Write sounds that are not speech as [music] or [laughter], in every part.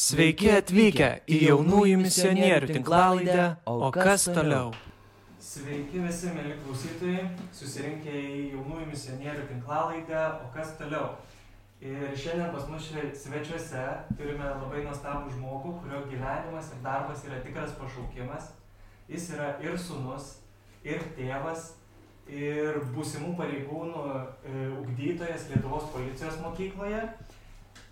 Sveiki atvykę į jaunųjų misionierių tinklalaidę, o kas toliau? Sveiki visi, mėly klausytojai, susirinkę į jaunųjų misionierių tinklalaidę, o kas toliau? Ir šiandien pas mus svečiuose turime labai nuostabų žmogų, kurio gyvenimas ir darbas yra tikras pašaukimas. Jis yra ir sunus, ir tėvas, ir būsimų pareigūnų e, ugdytojas Lietuvos policijos mokykloje,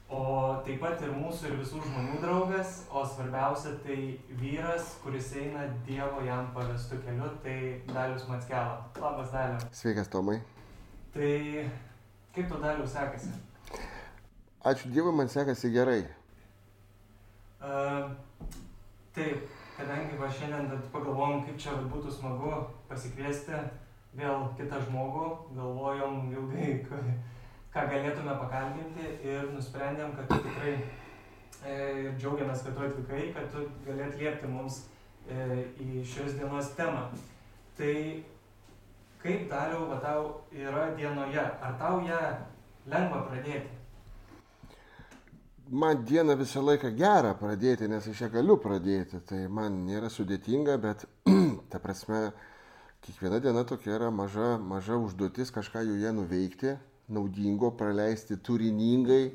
o taip pat ir mūsų ir visų žmonių draugas, o svarbiausia tai vyras, kuris eina Dievo jam pavestų keliu, tai Dalius Matskela. Labas, Daliu. Sveikas, Tomai. Tai kaip tu Daliu sekasi? Ačiū Dievui, man sekasi gerai. Uh, taip, kadangi va šiandien pagalvojom, kaip čia būtų smagu pasikviesti vėl kitą žmogų, galvojom ilgai, ką, galėtume pakalbinti ir nusprendėm, kad tu tikrai e, džiaugiamės, kad tu atvykai, kad tu gali atliepti mums e, į šios dienos temą. Tai kaip daliau, va tau yra dienoje, ar tau ją lengva pradėti? Man dieną visą laiką gera pradėti, nes aš ją galiu pradėti. Tai man nėra sudėtinga, bet [clears throat] ta prasme, kiekviena diena tokia yra maža, maža užduotis kažką joje nuveikti, naudingo, praleisti turiningai,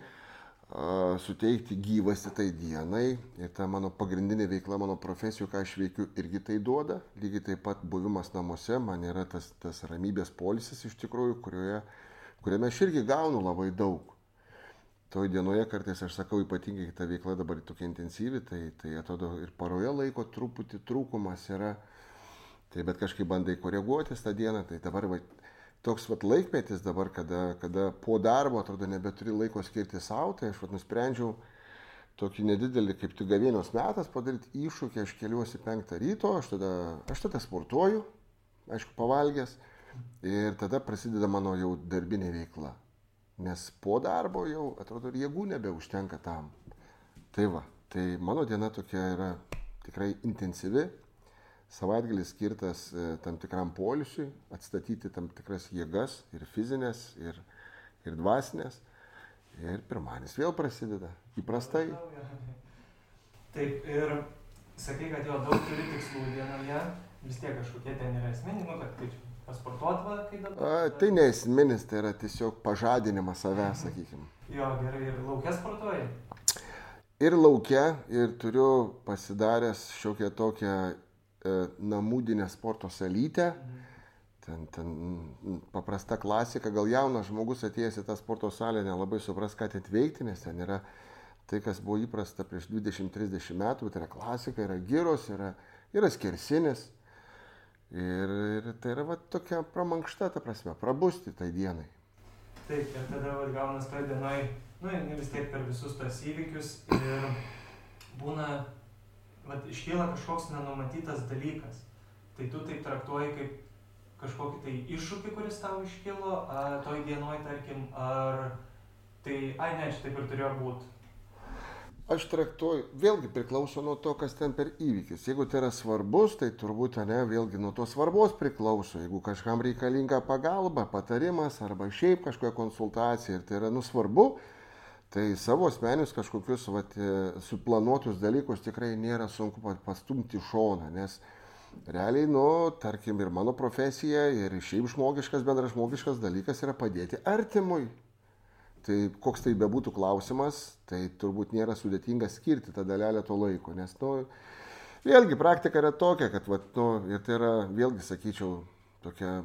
suteikti gyvasti tai dienai. Ir ta mano pagrindinė veikla, mano profesijų, ką aš veikiu, irgi tai duoda. Lygiai taip pat buvimas namuose man yra tas, tas ramybės polisis iš tikrųjų, kurioje, kuriame aš irgi gaunu labai daug. Toj dienoje kartais aš sakau, ypatingai ta veikla dabar tokia intensyvi, tai, tai atrodo ir paroje laiko truputį trūkumas yra. Tai bet kažkaip bandai koreguotis tą dieną, tai dabar va, toks vat laikmetis dabar, kada, kada po darbo atrodo nebeturi laiko skirti savo, tai aš vat nusprendžiau tokį nedidelį kaip tik gavienos metas padaryti iššūkį, aš keliuosi penktą ryto, aš tada, aš tada sportuoju, aišku, pavalgęs ir tada prasideda mano jau darbinė veikla. Nes po darbo jau atrodo jėgų nebeužtenka tam. Tai va, tai mano diena tokia yra tikrai intensyvi. Savaitgalis skirtas e, tam tikram polisiui, atstatyti tam tikras jėgas ir fizinės, ir, ir dvasinės. Ir pirmanis vėl prasideda. Įprastai. Taip, ir sakai, kad jo daug turi tikslų dienoje, vis tiek kažkokie ten yra esminiai, nu, kad kaip pasportuot va, kai dabar. A, tai neesminis, tai yra tiesiog pažadinimas savęs, sakykime. Jo, gerai, ir laukia sportuoji. Ir laukia, ir turiu pasidaręs šiokią tokią e, namūdinę sporto salytę. Ten, ten paprasta klasika, gal jaunas žmogus atėjęs į tą sporto salę nelabai supras, ką ten veikti, nes ten yra tai, kas buvo įprasta prieš 20-30 metų, tai yra klasika, yra gyros, yra, yra skersinis. Ir, ir tai yra va, tokia pramankšta, ta prasme, prabusti tai dienai. Taip, ir tada va, gaunas toj dienoj, nu, vis tiek per visus tos įvykius ir būna, iškyla kažkoks nenumatytas dalykas. Tai tu taip traktuoji kaip kažkokį tai iššūkį, kuris tau iškilo, a, toj dienoj, tarkim, ar tai, ai ne, čia taip ir turėjo būti. Aš traktuoju, vėlgi priklauso nuo to, kas ten per įvykis. Jeigu tai yra svarbus, tai turbūt ne, vėlgi nuo to svarbos priklauso. Jeigu kažkam reikalinga pagalba, patarimas arba šiaip kažkokia konsultacija ir tai yra nusvarbu, tai savo asmenius kažkokius vat, e, suplanuotus dalykus tikrai nėra sunku pa- pastumti šoną, nes realiai, nu, tarkim, ir mano profesija, ir šiaip žmogiškas, bendražmogiškas dalykas yra padėti artimui. Tai koks tai bebūtų klausimas, tai turbūt nėra sudėtinga skirti tą dalelę to laiko, nes, nu, vėlgi praktika yra tokia, kad, vat, nu, ir tai yra, vėlgi sakyčiau, tokia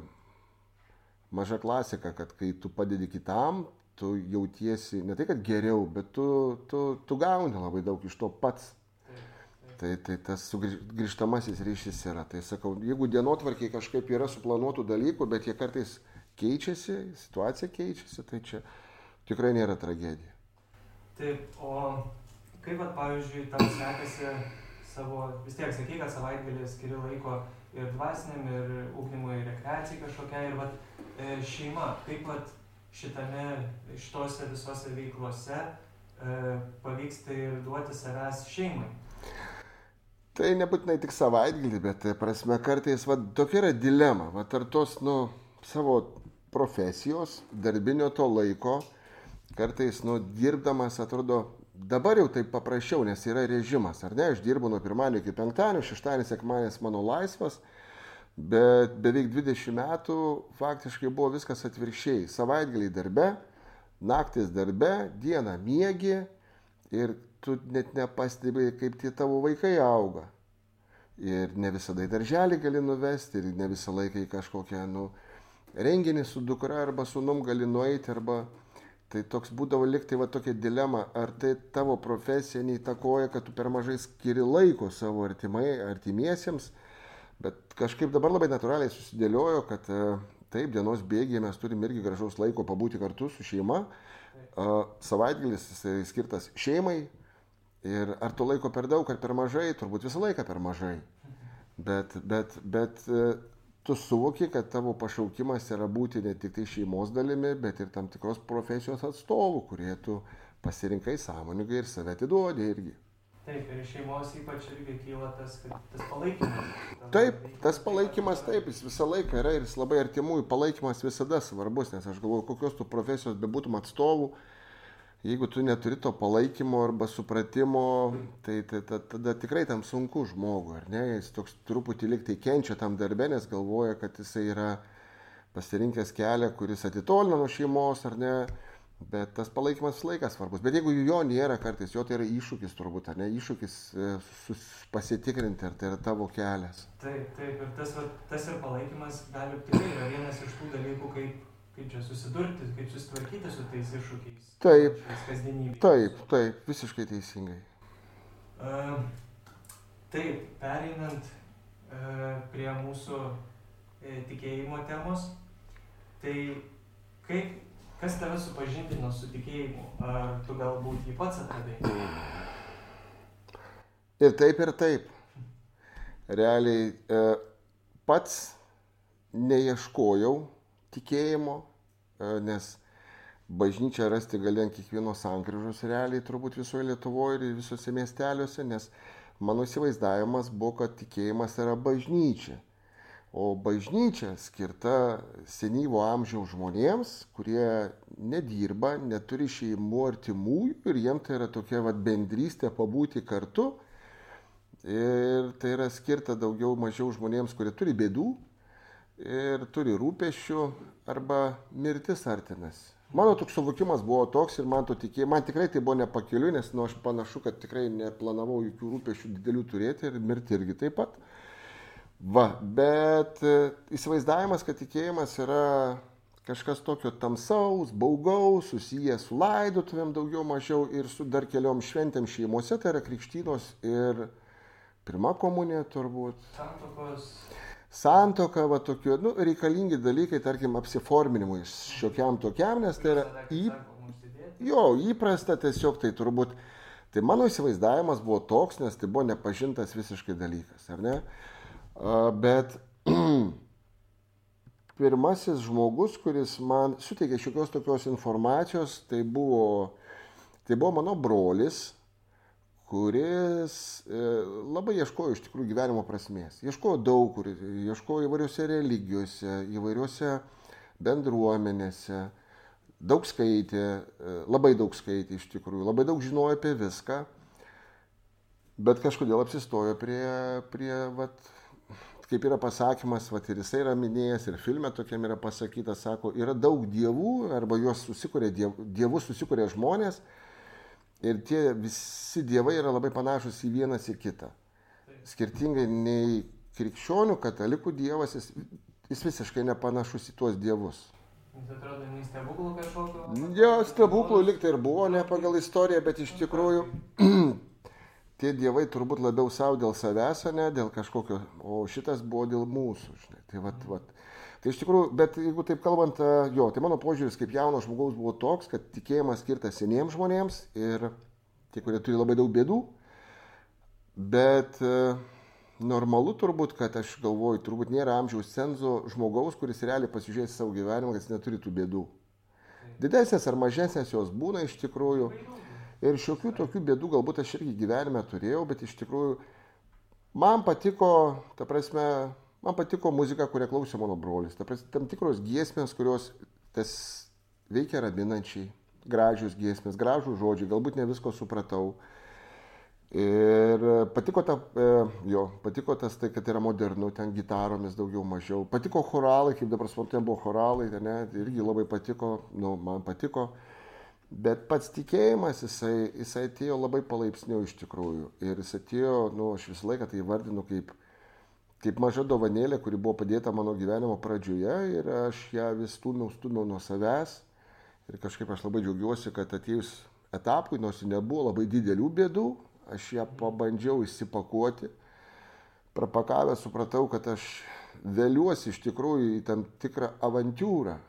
maža klasika, kad kai tu padedi kitam, tu jautiesi ne tai, kad geriau, bet tu, tu, tu gauni labai daug iš to pats. Tai, tai tas sugrįžtamasis ryšys yra. Tai sakau, jeigu dienotvarkiai kažkaip yra suplanuotų dalykų, bet jie kartais keičiasi, situacija keičiasi, tai čia tikrai nėra tragedija. Taip, o kaip, vat, pavyzdžiui, tau sekasi savo, vis tiek sakai, kad savaitgalį skiri laiko ir dvasiniam, ir ūkdymui, ir rekreacijai kažkokiai, ir vat, e, šeima, kaip vat, šitame, šitose visose veiklose e, pavyksta ir duoti savęs šeimai. Tai nebūtinai tik savaitgalį, bet tai prasme kartais, va, tokia yra dilema, va, ar tos, nu, savo profesijos, darbinio to laiko, kartais, nu, dirbdamas, atrodo, dabar jau taip paprasčiau, nes yra režimas, ar ne, aš dirbu nuo pirmadienio iki penktadienio, šeštadienis, sekmadienis mano laisvas, bet beveik 20 metų faktiškai buvo viskas atvirkščiai. Savaitgaliai darbe, naktis darbe, dieną miegi ir tu net nepastebėjai, kaip tie tavo vaikai auga. Ir ne visada į darželį gali nuvesti, ir ne visą laiką į kažkokią, nu, renginį su dukra arba sunum gali nueiti, arba tai toks būdavo liktai va tokia dilema, ar tai tavo profesija neįtakoja, kad tu per mažai skiri laiko savo artimai, artimiesiems, bet kažkaip dabar labai natūraliai susidėliojo, kad e, taip, dienos bėgiai mes turim irgi gražaus laiko pabūti kartu su šeima, savaitgalis jisai skirtas šeimai, ir ar to laiko per daug ar per mažai, turbūt visą laiką per mažai. Bet, bet, bet e, tu suvoki, kad tavo pašaukimas yra būti ne tik tai šeimos dalimi, bet ir tam tikros profesijos atstovų, kurie tu pasirinkai sąmoningai ir save atiduodi irgi. Taip, ir iš šeimos ypač irgi kyla tas, tas palaikymas. Taip, tas palaikymas taip, jis visą laiką yra ir jis labai artimųjų palaikymas visada svarbus, nes aš galvoju, kokios tu profesijos bebūtum atstovų, jeigu tu neturi to palaikymo arba supratimo, tai, tai, tai tada tikrai tam sunku žmogui, ar ne? Jis toks truputį liktai kenčia tam darbę, nes galvoja, kad jisai yra pasirinkęs kelią, kuris atitolina nuo šeimos, ar ne? Bet tas palaikymas visą laiką svarbus. Bet jeigu jo nėra kartais, jo tai yra iššūkis turbūt, ar ne? Iššūkis e, pasitikrinti, ar tai yra tavo kelias. Taip, taip, ir tas, tas ir palaikymas gali tikrai yra vienas iš tų dalykų, kaip kaip čia susidurti, kaip susitvarkyti su tais iššūkiais. Taip, taip, taip, visiškai teisingai. Uh, taip, pereinant uh, prie mūsų uh, tikėjimo temos, tai kaip, kas tave supažindino su tikėjimu? Ar tu galbūt jį pats atradai? Ir taip, ir taip. Realiai uh, pats neieškojau tikėjimo, E, nes bažnyčią rasti gali ant kiekvienos sankryžos realiai turbūt visoje Lietuvoje ir visose miesteliuose, nes mano įsivaizdavimas buvo, kad tikėjimas yra bažnyčia. O bažnyčia skirta senyvo amžiaus žmonėms, kurie nedirba, neturi šeimų artimųjų ir jiems tai yra tokia vat, bendrystė pabūti kartu. Ir tai yra skirta daugiau mažiau žmonėms, kurie turi bėdų, ir turi rūpešių arba mirtis artinasi. Mano toks suvokimas buvo toks ir man to tikėjai, man tikrai tai buvo nepakeliu, nes nu, aš panašu, kad tikrai neplanavau jokių rūpešių didelių turėti ir mirti irgi taip pat. Va, bet e, įsivaizdavimas, kad tikėjimas yra kažkas tokio tamsaus, baugaus, susijęs su laidotuvėm daugiau mažiau ir su dar keliom šventėm šeimose, tai yra krikštynos ir pirma komunija turbūt. Santokos santoka, va tokiu, nu, reikalingi dalykai, tarkim, apsiforminimui šiokiam tokiam, nes tai yra į, jo, įprasta tiesiog tai turbūt. Tai mano įsivaizdavimas buvo toks, nes tai buvo nepažintas visiškai dalykas, ar ne? Bet [clears throat] pirmasis žmogus, kuris man suteikė šiokios tokios informacijos, tai buvo, tai buvo mano brolis, kuris e, labai ieškojo iš tikrųjų gyvenimo prasmės. Ieškojo daug kur, ieškojo įvairiose religijose, įvairiose bendruomenėse, daug skaitė, e, labai daug skaitė iš tikrųjų, labai daug žinojo apie viską, bet kažkodėl apsistojo prie, prie vat, kaip yra pasakymas, vat, ir jisai yra minėjęs, ir filme tokiam yra pasakyta, sako, yra daug dievų, arba juos susikuria, diev, dievus susikuria žmonės, Ir tie visi dievai yra labai panašus į vienas į kitą. Skirtingai nei krikščionių, katalikų dievas, jis, jis visiškai nepanašus į tuos dievus. Jis atrodo, nei stebuklų kažkokio. Jo, stebuklų liktai ir buvo, ne pagal istoriją, bet iš tikrųjų [clears throat] tie dievai turbūt labiau savo dėl savęs, ne dėl kažkokio, o šitas buvo dėl mūsų. Žinai. Tai vat, vat, Tai iš tikrųjų, bet jeigu taip kalbant, e, jo, tai mano požiūris kaip jauno žmogaus buvo toks, kad tikėjimas skirtas seniems žmonėms ir tie, kurie turi labai daug bėdų. Bet e, normalu turbūt, kad aš galvoju, turbūt nėra amžiaus cenzo žmogaus, kuris realiai pasižiūrės savo gyvenimą, kad jis neturi tų bėdų. Didesnės ar mažesnės jos būna iš tikrųjų. Ir šiokių tokių bėdų galbūt aš irgi gyvenime turėjau, bet iš tikrųjų man patiko, ta prasme, Man patiko muzika, kurią klausė mano brolis. Ta prasme, tam tikros giesmės, kurios tas veikia raminančiai. gražios giesmės, gražų žodžiai, galbūt ne visko supratau. Ir patiko, ta, e, jo, patiko tas tai, kad yra modernu, ten gitaromis daugiau mažiau. Patiko choralai, kaip dabar suprantu, ten buvo choralai, ten, ne, irgi labai patiko, nu, man patiko. Bet pats tikėjimas, jisai, jisai atėjo labai palaipsniui iš tikrųjų. Ir jis atėjo, nu, aš visą laiką tai vardinu kaip, kaip maža dovanėlė, kuri buvo padėta mano gyvenimo pradžioje ir aš ją vis stumiau, stumiau nuo savęs. Ir kažkaip aš labai džiaugiuosi, kad atėjus etapui, nors nebuvo labai didelių bėdų, aš ją pabandžiau įsipakuoti. Prapakavęs supratau, kad aš vėliuosi iš tikrųjų į tam tikrą avantūrą.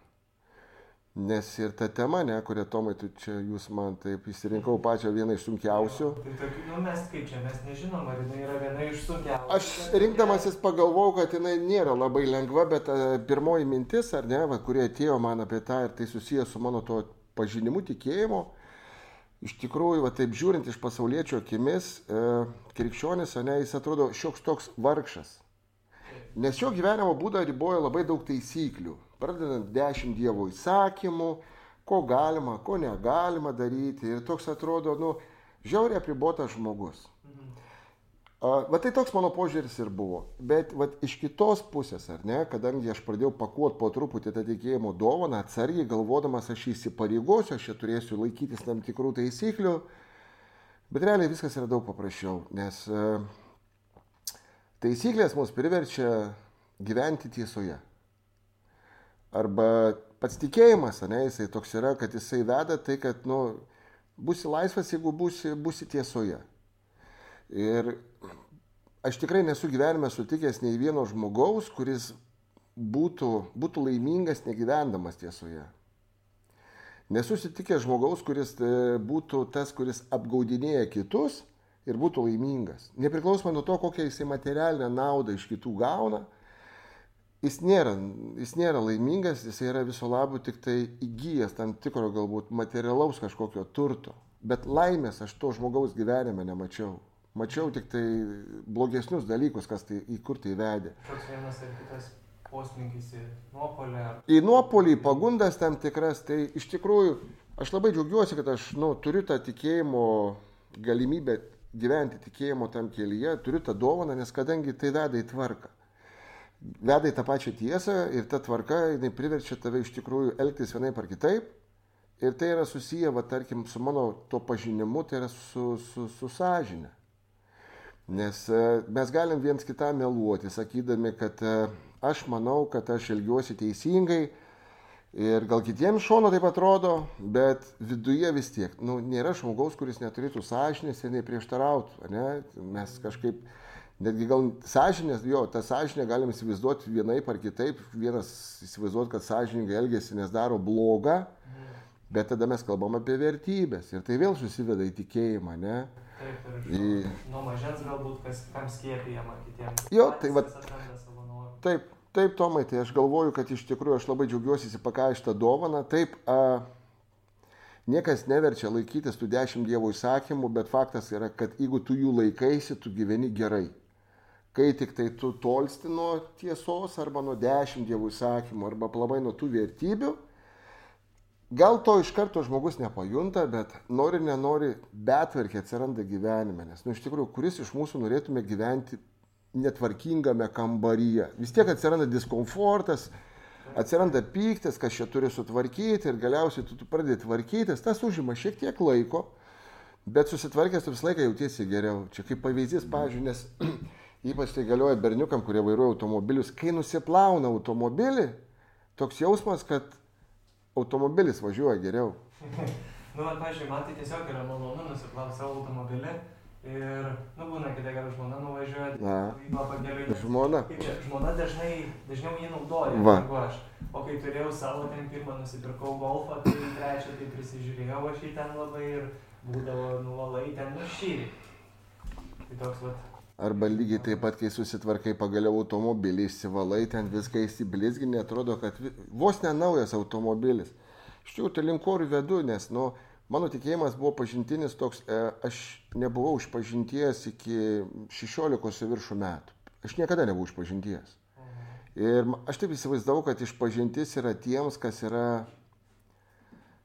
Nes ir ta tema, ne, kurią Tomai, tu čia jūs man taip įsirinkau pačią vieną iš sunkiausių. Tai tokių, nu mes kaip čia, mes nežinom, ar jinai yra viena iš sunkiausių. Aš rinkdamasis pagalvojau, kad jinai nėra labai lengva, bet a, pirmoji mintis, ar ne, va, kurie atėjo man apie tą ir tai susijęs su mano to pažinimu, tikėjimu, iš tikrųjų, va, taip žiūrint iš pasaulietčio akimis, e, krikščionis, ne, jis atrodo šioks toks vargšas. Nes jo gyvenimo būdą riboja labai daug taisyklių. Pradedant dešimt Dievo įsakymų, ko galima, ko negalima daryti. Ir toks atrodo, nu, žiauriai apribotas žmogus. A, va tai toks mano požiūris ir buvo. Bet va, iš kitos pusės, ar ne, kadangi aš pradėjau pakuoti po truputį tą tikėjimo dovaną, atsargiai galvodamas, aš įsipareigosiu, aš čia turėsiu laikytis tam tikrų taisyklių, bet realiai viskas yra daug paprasčiau, nes e, taisyklės mus priverčia gyventi tiesoje. Arba pats tikėjimas, ne, jisai toks yra, kad jisai veda tai, kad, nu, būsi laisvas, jeigu būsi, būsi tiesoje. Ir aš tikrai nesu gyvenime sutikęs nei vieno žmogaus, kuris būtų, būtų laimingas negyvendamas tiesoje. Nesu sutikęs žmogaus, kuris e, būtų tas, kuris apgaudinėja kitus ir būtų laimingas. Nepriklausomai nuo to, kokią jisai materialinę naudą iš kitų gauna, jis nėra, jis nėra laimingas, jis yra viso labo tik tai įgyjęs tam tikro galbūt materialaus kažkokio turto. Bet laimės aš to žmogaus gyvenime nemačiau. Mačiau tik tai blogesnius dalykus, kas tai į kur tai vedė. Toks vienas ar kitas poslinkis į nuopolę. Į nuopolį, pagundas tam tikras, tai iš tikrųjų aš labai džiaugiuosi, kad aš nu, turiu tą tikėjimo galimybę gyventi tikėjimo tam kelyje, turiu tą dovaną, nes kadangi tai veda į tvarką veda į tą pačią tiesą ir ta tvarka, jinai priverčia tave iš tikrųjų elgtis vienaip ar kitaip. Ir tai yra susiję, va, tarkim, su mano to pažinimu, tai yra su, su, su sąžinė. Nes e, mes galim viens kitą meluoti, sakydami, kad e, aš manau, kad aš elgiuosi teisingai ir gal kitiems šono taip atrodo, bet viduje vis tiek, nu, nėra žmogaus, kuris neturėtų sąžinės ir neprieštarautų. Ne? Mes kažkaip Netgi gal sąžinės, jo, tą sąžinę galim įsivaizduoti vienaip ar kitaip. Vienas įsivaizduoti, kad sąžininkai elgesi, nes daro blogą, bet tada mes kalbam apie vertybės. Ir tai vėl susiveda į tikėjimą, ne? Taip, ir Į... nuo mažens galbūt kas kam skiepijama kitiems. Jo, tai norų. Taip, taip, Tomai, tai aš galvoju, kad iš tikrųjų aš labai džiaugiuosi įsipakąję šitą dovaną. Taip, a, niekas neverčia laikytis tų dešimt Dievo įsakymų, bet faktas yra, kad jeigu tu jų laikaisi, tu gyveni gerai. Kai tik tai tu tolsti nuo tiesos arba nuo dešimt Dievo įsakymų arba plamai nuo tų vertybių, gal to iš karto žmogus nepajunta, bet nori, nenori, betvarkė atsiranda gyvenime. Nes, nu, iš tikrųjų, kuris iš mūsų norėtume gyventi netvarkingame kambaryje. Vis tiek atsiranda diskomfortas, atsiranda pyktis, kas čia turi sutvarkyti ir galiausiai tu, tu pradedi tvarkytis, tas užima šiek tiek laiko, bet susitvarkęs tu visą laiką jautiesi geriau. Čia kaip pavyzdys, pavyzdžiui, nes [clears throat] ypač tai galioja berniukam, kurie vairuoja automobilius, kai nusiplauna automobilį, toks jausmas, kad automobilis važiuoja geriau. [laughs] Nu, man, pažiūrėjau, man tai tiesiog yra malonu nusiplauti savo automobilį ir, nu, būna, kai gera žmona nuvažiuoja, Na. į pakeliui. Žmona. Kaip čia, žmona dažnai, dažniau jį naudoja, negu aš. O kai turėjau savo ten pirmą, nusipirkau golfą, tai trečią, tai prisižiūrėjau aš jį ten labai ir būdavo nuvalai ten nušyri. Tai toks, vat, Arba lygiai taip pat, kai susitvarkai pagaliau automobilį, išsivalai, ten viską įsiblizginė, atrodo, kad vos ne naujas automobilis. Iš tikrųjų, tai link ko ir vedu, nes, nu, mano tikėjimas buvo pažintinis toks, e, aš nebuvau išpažinties iki 16 su viršų metų. Aš niekada nebuvau išpažinties. Ir ma- aš taip įsivaizdavau, kad išpažintis yra tiems, kas yra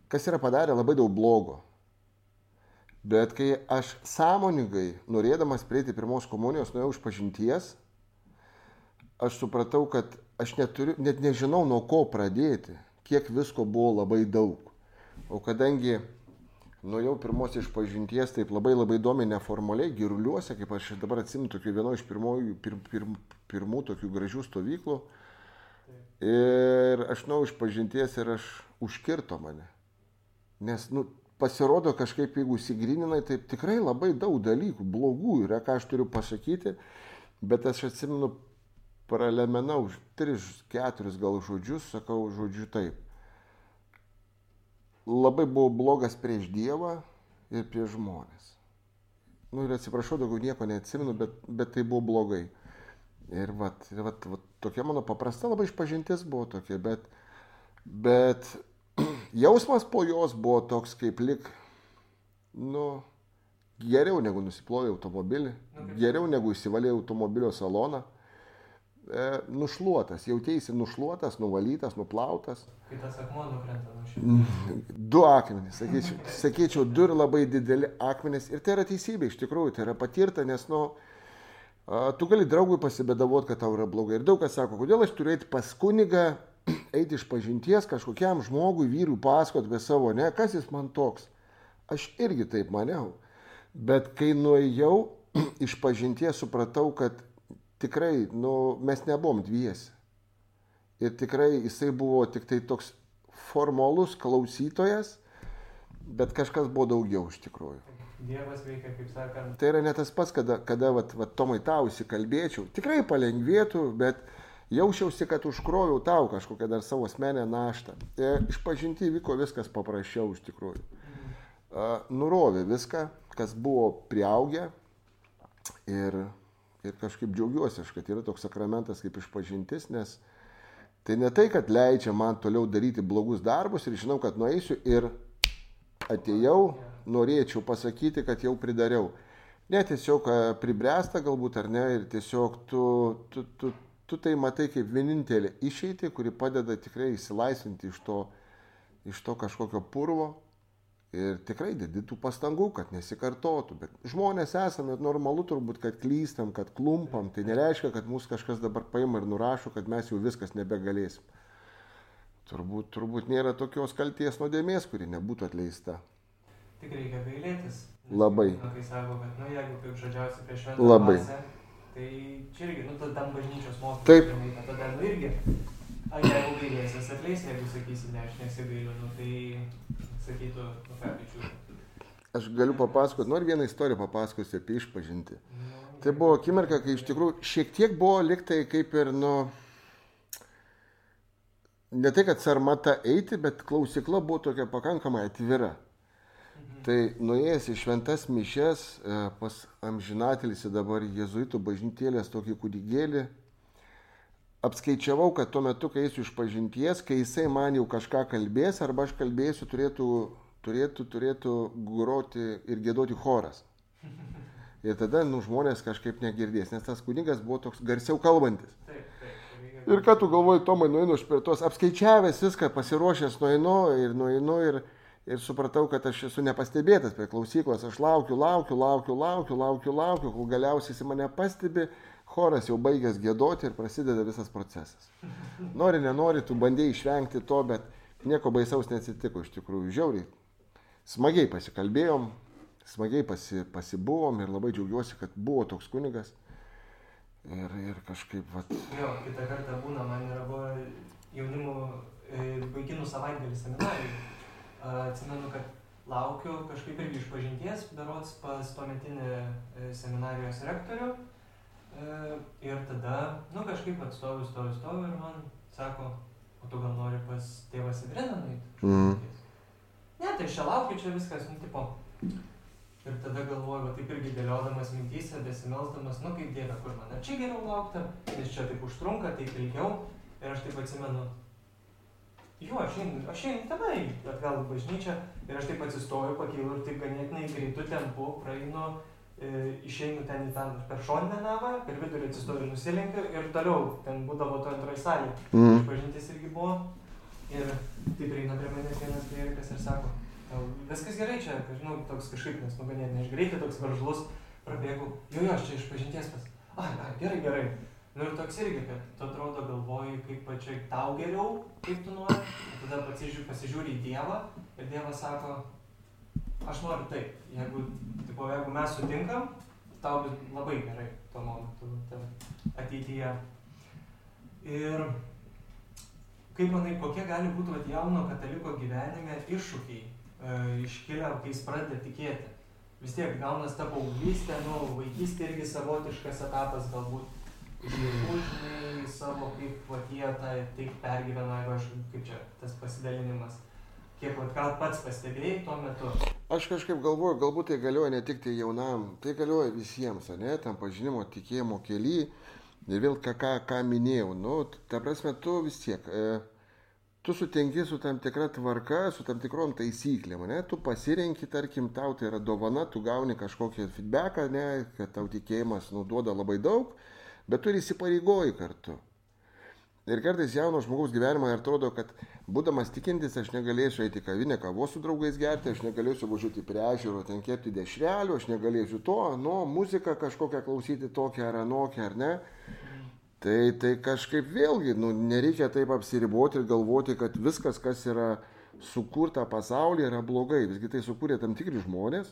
kas yra padarę labai daug blogo. Bet kai aš sąmoningai, norėdamas prieiti pirmos komunijos, nuėjau iš pažinties, aš supratau, kad aš neturiu, net nežinau, nuo ko pradėti, kiek visko buvo labai daug. O kadangi nuėjau pirmos iš pažinties, taip labai labai įdomiai neformaliai, giruliuose, kaip aš dabar atsimenu, tokiu vienu iš pirmųjų, pir, pir, pirmų tokių gražių stovyklų. Ir aš nuėjau iš pažinties ir aš užkirto mane. Nes, nu, pasirodo kažkaip, jeigu įsigrininai, tai tikrai labai daug dalykų, blogų yra, ką aš turiu pasakyti, bet aš atsimenu, pralemenau tris, keturis gal žodžius, sakau žodžiu taip. Labai buvau blogas prieš Dievą ir prieš žmonės. Nu ir atsiprašau, daugiau nieko neatsimenu, bet, bet tai buvo blogai. Ir vat, ir vat, vat tokia mano paprasta labai išpažintis buvo tokia, bet, bet jausmas po jos buvo toks kaip lik, nu, geriau negu nusiplovė automobilį, geriau negu įsivalė automobilio saloną, e, nušluotas, jautėsi nušluotas, nuvalytas, nuplautas. Kai tas akmuo nukrenta nuo šimto. Du akmenys, sakyčiau, sakyčiau, du ir labai dideli akmenys. Ir tai yra teisybė, iš tikrųjų, tai yra patirta, nes, nu, tu gali draugui pasibėdavot, kad tau yra blogai. Ir daug kas sako, kodėl aš turiu eiti pas kunigą, eiti iš pažinties kažkokiam žmogui, vyrui pasakot apie savo, ne, kas jis man toks. Aš irgi taip maniau. Bet kai nuėjau [clears throat] iš pažinties, supratau, kad tikrai, nu, mes nebuvom dviesi. Ir tikrai jisai buvo tik tai toks formalus klausytojas, bet kažkas buvo daugiau iš tikrųjų. Dievas veikia, kaip sakant, Tai yra ne tas pats, kada, kada vat, vat, Tomai tau įsikalbėčiau. Tikrai palengvėtų, bet jausčiausi, kad užkroviau tau kažkokią dar savo asmenę naštą. E, iš pažinti vyko viskas paprasčiau iš tikrųjų. E, nurovė viską, kas buvo prieaugę ir, ir kažkaip džiaugiuosi, kad yra toks sakramentas kaip išpažintis, nes tai ne tai, kad leidžia man toliau daryti blogus darbus ir žinau, kad nueisiu ir atėjau, norėčiau pasakyti, kad jau pridariau. Ne, tiesiog e, pribręsta galbūt ar ne ir tiesiog tu, tu, tu, tu tai matai kaip vienintelė išeitį, kuri padeda tikrai įsilaisvinti iš to, iš to kažkokio purvo ir tikrai dedi tų pastangų, kad nesikartotų. Bet žmonės esame normalu turbūt, kad klystam, kad klumpam, tai nereiškia, kad mūsų kažkas dabar paima ir nurašo, kad mes jau viskas nebegalėsim. Turbūt, turbūt nėra tokios kalties nuodėmės, kuri nebūtų atleista. tik reikia gailėtis. Labai. Nu, kai sako, kad, nu, jeigu kaip žodžiausi prieš šventą Labai. dvasią, tai čia irgi, nu, tada tam bažnyčios mokymas. Taip. Tada, nu, irgi, a, jeigu gailėsies, atleis, jeigu sakysi, ne, aš nesigailiu, nu, tai sakytų, nu, ką, bičiuli. Aš galiu papasakoti, noriu vieną istoriją papasakosiu apie išpažinti. Nu, Tai buvo akimirka, kai iš tikrųjų šiek tiek buvo liktai kaip ir, nu, ne tai, kad sarmata eiti, bet klausykla buvo tokia pakankamai atvira. Tai nuėjęs į šventas mišes e, pas amžinatelis dabar jėzuitų bažnytėlės tokį kūdikėlį, apskaičiavau, kad tuo metu, kai eisiu iš pažinties, kai jisai man jau kažką kalbės arba aš kalbėsiu, turėtų, turėtų, turėtų groti ir gėdoti choras. [laughs] Ir tada, nu, žmonės kažkaip negirdės, nes tas kunigas buvo toks garsiau kalbantis. Taip, taip. reikia- Ir ką tu galvoji, Tomai, nueinu aš per tos, apskaičiavęs viską, pasiruošęs nueinu ir nueinu ir, ir supratau, kad aš esu nepastebėtas prie klausyklos, aš laukiu, laukiu, laukiu, laukiu, laukiu, laukiu, kol galiausiai jis mane pastebi, choras jau baigęs gėdoti ir prasideda visas procesas. Nori, nenori, tu bandėjai išvengti to, bet nieko baisaus neatsitiko iš tikrųjų, žiauriai. Smagiai pasikalbėjom, smagiai pasi, pasibuvom ir labai džiaugiuosi, kad buvo toks kunigas. Ir, ir kažkaip, vat, Jo, kitą kartą būna, man yra buvo jaunimų e, vaikinų savaitgalį seminarijai. Atsimenu, kad laukiu kažkaip irgi iš pažinties, berots pas tuometinį e, seminarijos rektorių. E, Ir tada, nu kažkaip atstoviu, stoviu, stoviu ir man sako, o tu gal nori pas tėvą Sidriną nueiti? Mhm. Ne, tai čia laukiu, čia viskas, nu tipo. Ir tada galvoju, va taip irgi dėliodamas mintyse, besimelsdamas, nu kaip dieve, kur man, ar čia geriau laukti, nes čia taip užtrunka, taip ilgiau. Ir aš taip atsimenu, jo, aš einu, aš einu tenai, atgal į bažnyčią. Ir aš taip atsistoju, pakylu ir taip ganėtinai greitų tempų praeinu, e, išeinu ten į tą per šoninę navą, per vidurį atsistoju ir nusilenkiu ir toliau, ten būdavo to antroji salė. mm. Išpažintis irgi buvo. Ir taip prieina prie manęs vienas klierikas ir sako, viskas gerai čia, žinau, toks kažkaip, nes nu ganėtinai aš greitai toks veržlus prabėgau, jo, jo, aš čia iš pažinties pas, ai, ai, gerai, gerai. Nu ir toks irgi, kad tu atrodo galvoji, kaip pačiai tau geriau, kaip tu nori, tada pasižiūri, pasižiūri į Dievą ir Dievas sako, aš noriu taip, jeigu, tipo, jeigu mes sutinkam, tau bus labai gerai tuo momentu ta ateityje. Ir kaip manai, kokie gali būti vat, jauno kataliko gyvenime iššūkiai e, iškilę, kai jis pradeda tikėti? Vis tiek gaunas ta paauglystė, nu, vaikystė irgi savotiškas etapas galbūt. Žinai, savo kaip vat, jie tą taip pergyvena, jeigu aš kaip čia tas pasidalinimas. Kiek vat, gal pats pastebėjai tuo metu? Aš kažkaip galvoju, galbūt tai galioja ne tik tai jaunam, tai galioja visiems, ne, tam pažinimo tikėjimo keli. Ir vėl ką, ką, ką minėjau, nu, ta prasme, tu vis tiek, e, tu sutinki su tam tikra tvarka, su tam tikrom taisyklėm, ne, tu pasirenki, tarkim, tau tai yra dovana, tu gauni kažkokį feedbacką, ne, kad tau tikėjimas nuduoda labai daug, bet tu ir įsipareigoji kartu. Ir kartais jauno žmogaus gyvenimą atrodo, kad būdamas tikintis aš negalėsiu eiti kavinę kavos su draugais gerti, aš negalėsiu važiuoti prie ežero, ten kepti dešrelių, aš negalėsiu to, nu, muziką kažkokią klausyti tokią ar anokią, ar ne. Tai, tai kažkaip vėlgi, nu, nereikia taip apsiriboti ir galvoti, kad viskas, kas yra sukurta pasaulyje, yra blogai. Visgi tai sukūrė tam tikri žmonės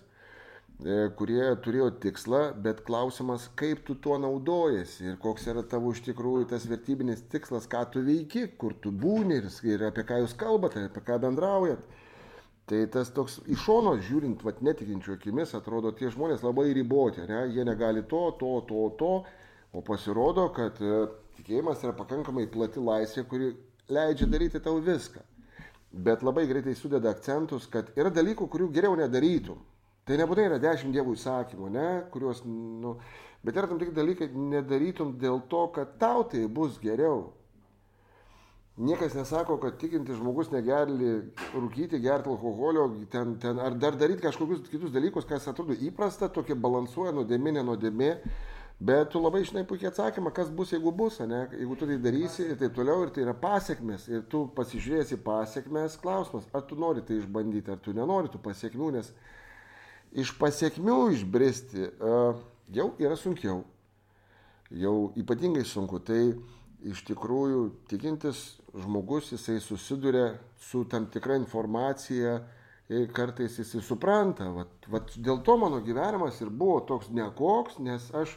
kurie turėjo tikslą, bet klausimas, kaip tu tuo naudojasi ir koks yra tavo iš tikrųjų tas vertybinis tikslas, ką tu veiki, kur tu būni ir, ir apie ką jūs kalbate, apie ką bendraujat. Tai tas toks iš šono žiūrint, vat netikinčių akimis, atrodo, tie žmonės labai riboti, ne? jie negali to, to, to, to, o pasirodo, kad e, tikėjimas yra pakankamai plati laisvė, kuri leidžia daryti tau viską. Bet labai greitai sudeda akcentus, kad yra dalykų, kurių geriau nedarytum. Tai nebūtinai yra dešimt dievų įsakymų, ne, kuriuos, nu, bet yra tam tikri dalykai, nedarytum dėl to, kad tau tai bus geriau. Niekas nesako, kad tikintis žmogus negali rūkyti, gerti alkoholio, ten, ten, ar dar daryti kažkokius kitus dalykus, kas atrodo įprasta, tokie balansuoja nuodėmė, nenuodėmė, bet tu labai žinai puikiai atsakymą, kas bus, jeigu bus, ne? jeigu tu tai darysi ir taip toliau, ir tai yra pasiekmes, ir tu pasižiūrėsi pasiekmes, klausimas, ar tu nori tai išbandyti, ar tu nenori tų pasiekmių, nes iš pasiekmių išbristi jau yra sunkiau. Jau ypatingai sunku. Tai iš tikrųjų tikintis žmogus, jisai susiduria su tam tikra informacija ir kartais jisai supranta. Vat, vat dėl to mano gyvenimas ir buvo toks nekoks, nes aš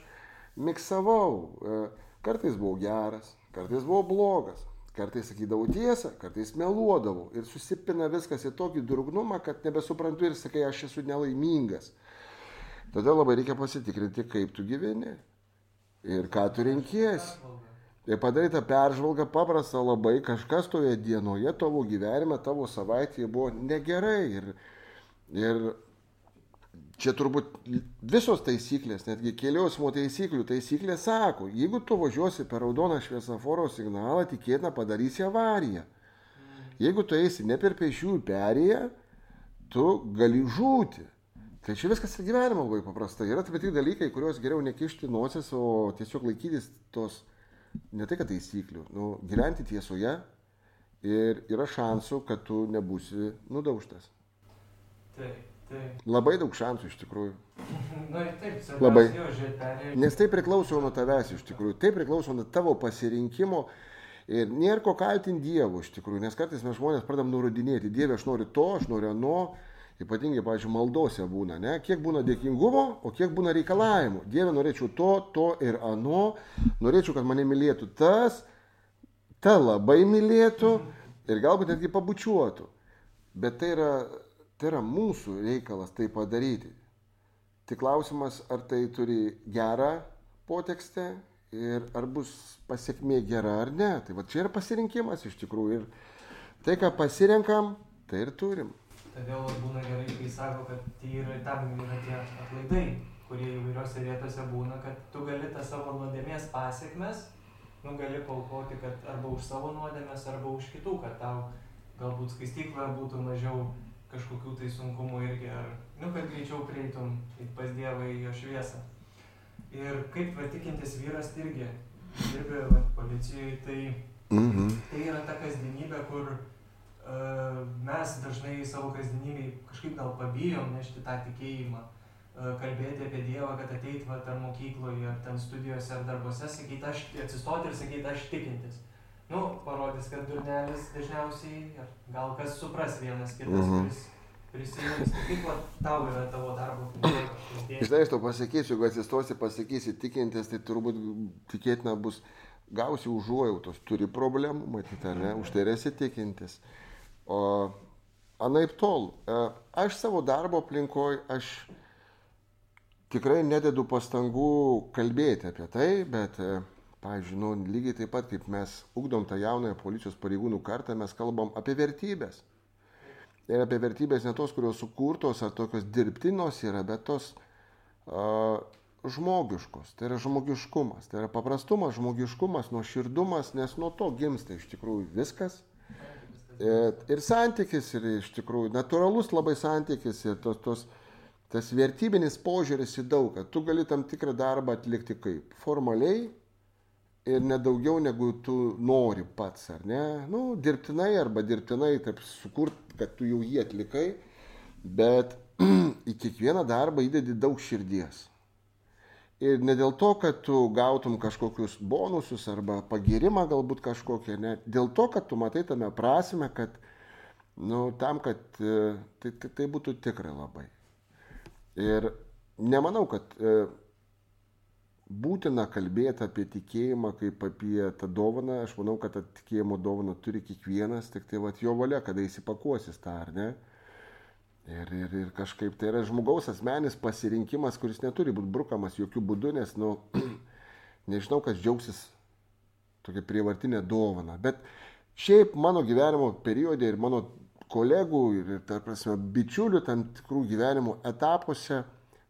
miksavau. Kartais buvau geras, kartais buvau blogas. Kartais sakydavau tiesą, kartais meluodavau ir susipina viskas į tokį durgnumą, kad nebesuprantu ir sakai, aš esu nelaimingas. Todėl labai reikia pasitikrinti, kaip tu gyveni ir ką tu renkiesi. Ir padaryta peržvalga paprasta labai, kažkas toje dienoje, tavo gyvenime, tavo savaitėje buvo negerai. Ir, ir čia turbūt visos taisyklės, netgi kelių eismo taisyklių taisyklės sako, jeigu tu važiuosi per raudoną šviesoforo signalą, tikėtina padarysi avariją. Jeigu tu eisi ne per pešiųjų perėją, tu gali žūti. Tai čia viskas ir gyvenimo labai paprasta. Yra tam tikri dalykai, kuriuos geriau nekišti nosis, o tiesiog laikytis tos, ne tai kad taisyklių, nu, gyventi tiesoje ir yra šansų, kad tu nebūsi nudaužtas. Taip. Taip. Labai daug šansų iš tikrųjų. [laughs] Na, taip, Labai. Nes tai priklauso nuo tavęs iš tikrųjų, tai priklauso nuo tavo pasirinkimo. Ir nėra ko kaltinti Dievo iš tikrųjų, nes kartais mes žmonės pradam nurodinėti, Dieve, aš noriu to, aš noriu ano, ypatingai, pavyzdžiui, maldose būna, ne? kiek būna dėkingumo, o kiek būna reikalavimų. Dieve, norėčiau to, to ir ano, norėčiau, kad mane mylėtų tas, ta labai mylėtų ir galbūt netgi pabučiuotų. Bet tai yra Tai yra mūsų reikalas tai padaryti. Tik klausimas, ar tai turi gerą potekstę ir ar bus pasiekmė gera ar ne. Tai va čia yra pasirinkimas iš tikrųjų. Ir tai, ką pasirenkam, tai ir turim. Todėl būna gerai, kai sako, kad tai yra tam yra tie atlaidai, kurie įvairiose vietose būna, kad tu gali tą savo nuodėmės pasiekmes, nu gali paukoti, kad arba už savo nuodėmės, arba už kitų, kad tau galbūt skaistykloje būtų mažiau kažkokių tai sunkumų irgi, ar, nu, kad greičiau prieitum pas Dievą į jo šviesą. Ir kaip va, tikintis vyras irgi dirbi policijoje, tai, Mhm. tai yra ta kasdienybė, kur mes dažnai savo kasdienybėj kažkaip gal pabijom nešti tą tikėjimą, e, kalbėti apie Dievą, kad ateit va, ar mokykloje, ar ten studijose, ar darbuose, sakyti, aš atsistoti ir sakyti, aš tikintis. Nu, parodys, kad durnelis dažniausiai, ar gal kas supras vienas kitas, mhm. kuris prisijungs. Tai kaip va, tau yra tavo darbo aplinkoje? Žinai, aš tau pasakysiu, jeigu atsistosi, pasakysi tikintis, tai turbūt tikėtina bus gausi užuojautos, turi problemų, matyti, ar ne, už tai esi tikintis. O anaip tol, e, aš savo darbo aplinkoje, aš tikrai nededu pastangų kalbėti apie tai, bet, e, pavyzdžiui, nu, lygiai taip pat kaip mes ugdom tą jaunąją policijos pareigūnų kartą, mes kalbam apie vertybės. Ir apie vertybės ne tos, kurios sukurtos ar tokios dirbtinos yra, bet tos uh, žmogiškos, tai yra žmogiškumas, tai yra paprastumas, žmogiškumas, nuoširdumas, nes nuo to gimsta iš tikrųjų viskas. Ir, ir santykis, ir iš tikrųjų natūralus labai santykis, ir tos, tos, tas vertybinis požiūris į daug, kad tu gali tam tikrą darbą atlikti kaip formaliai ir nedaugiau negu tu nori pats, ar ne? Nu, dirbtinai arba dirbtinai taip sukurt, kad tu jau jį atlikai, bet [clears throat] į kiekvieną darbą įdedi daug širdies. Ir ne dėl to, kad tu gautum kažkokius bonusus arba pagirimą galbūt kažkokią, ne. Dėl to, kad tu matai tame prasme, kad, nu, tam, kad e, tai, tai, tai būtų tikrai labai. Ir nemanau, kad e, būtina kalbėti apie tikėjimą kaip apie tą dovaną. Aš manau, kad tą tikėjimo dovaną turi kiekvienas, tik tai va jo valia, kada įsipakuosis tą, ar ne. Ir, ir, ir kažkaip tai yra žmogaus asmenis pasirinkimas, kuris neturi būti brukamas jokių būdų, nes, nu, [clears throat] nežinau, kas džiaugsis tokia prievartinė dovana. Bet šiaip mano gyvenimo periode ir mano kolegų ir, tarp prasme, bičiulių tam tikrų gyvenimo etapuose,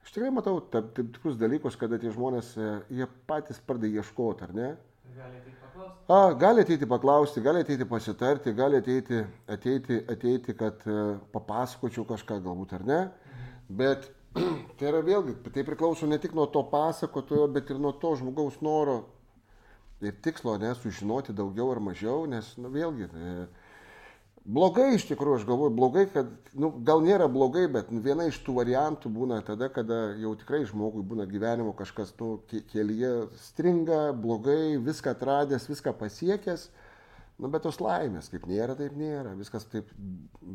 aš tikrai matau tam, tikrus dalykus, kada tie žmonės, e, jie patys pradeda ieškoti, ar ne? Gali tai A, gali ateiti paklausti, gali ateiti pasitarti, gali ateiti, ateiti, ateiti kad uh, papasakočiau kažką galbūt ar ne. Bet [clears throat] tai yra vėlgi, tai priklauso ne tik nuo to pasakotojo, bet ir nuo to žmogaus noro ir tikslo, ne, sužinoti daugiau ar mažiau, nes, nu, vėlgi, tai, Blogai iš tikrųjų, aš galvoju, blogai, kad, nu, gal nėra blogai, bet viena iš tų variantų būna tada, kada jau tikrai žmogui būna gyvenimo kažkas, nu, kelyje stringa, blogai, viską atradęs, viską pasiekęs, nu, bet tos laimės, kaip nėra, taip nėra, viskas taip,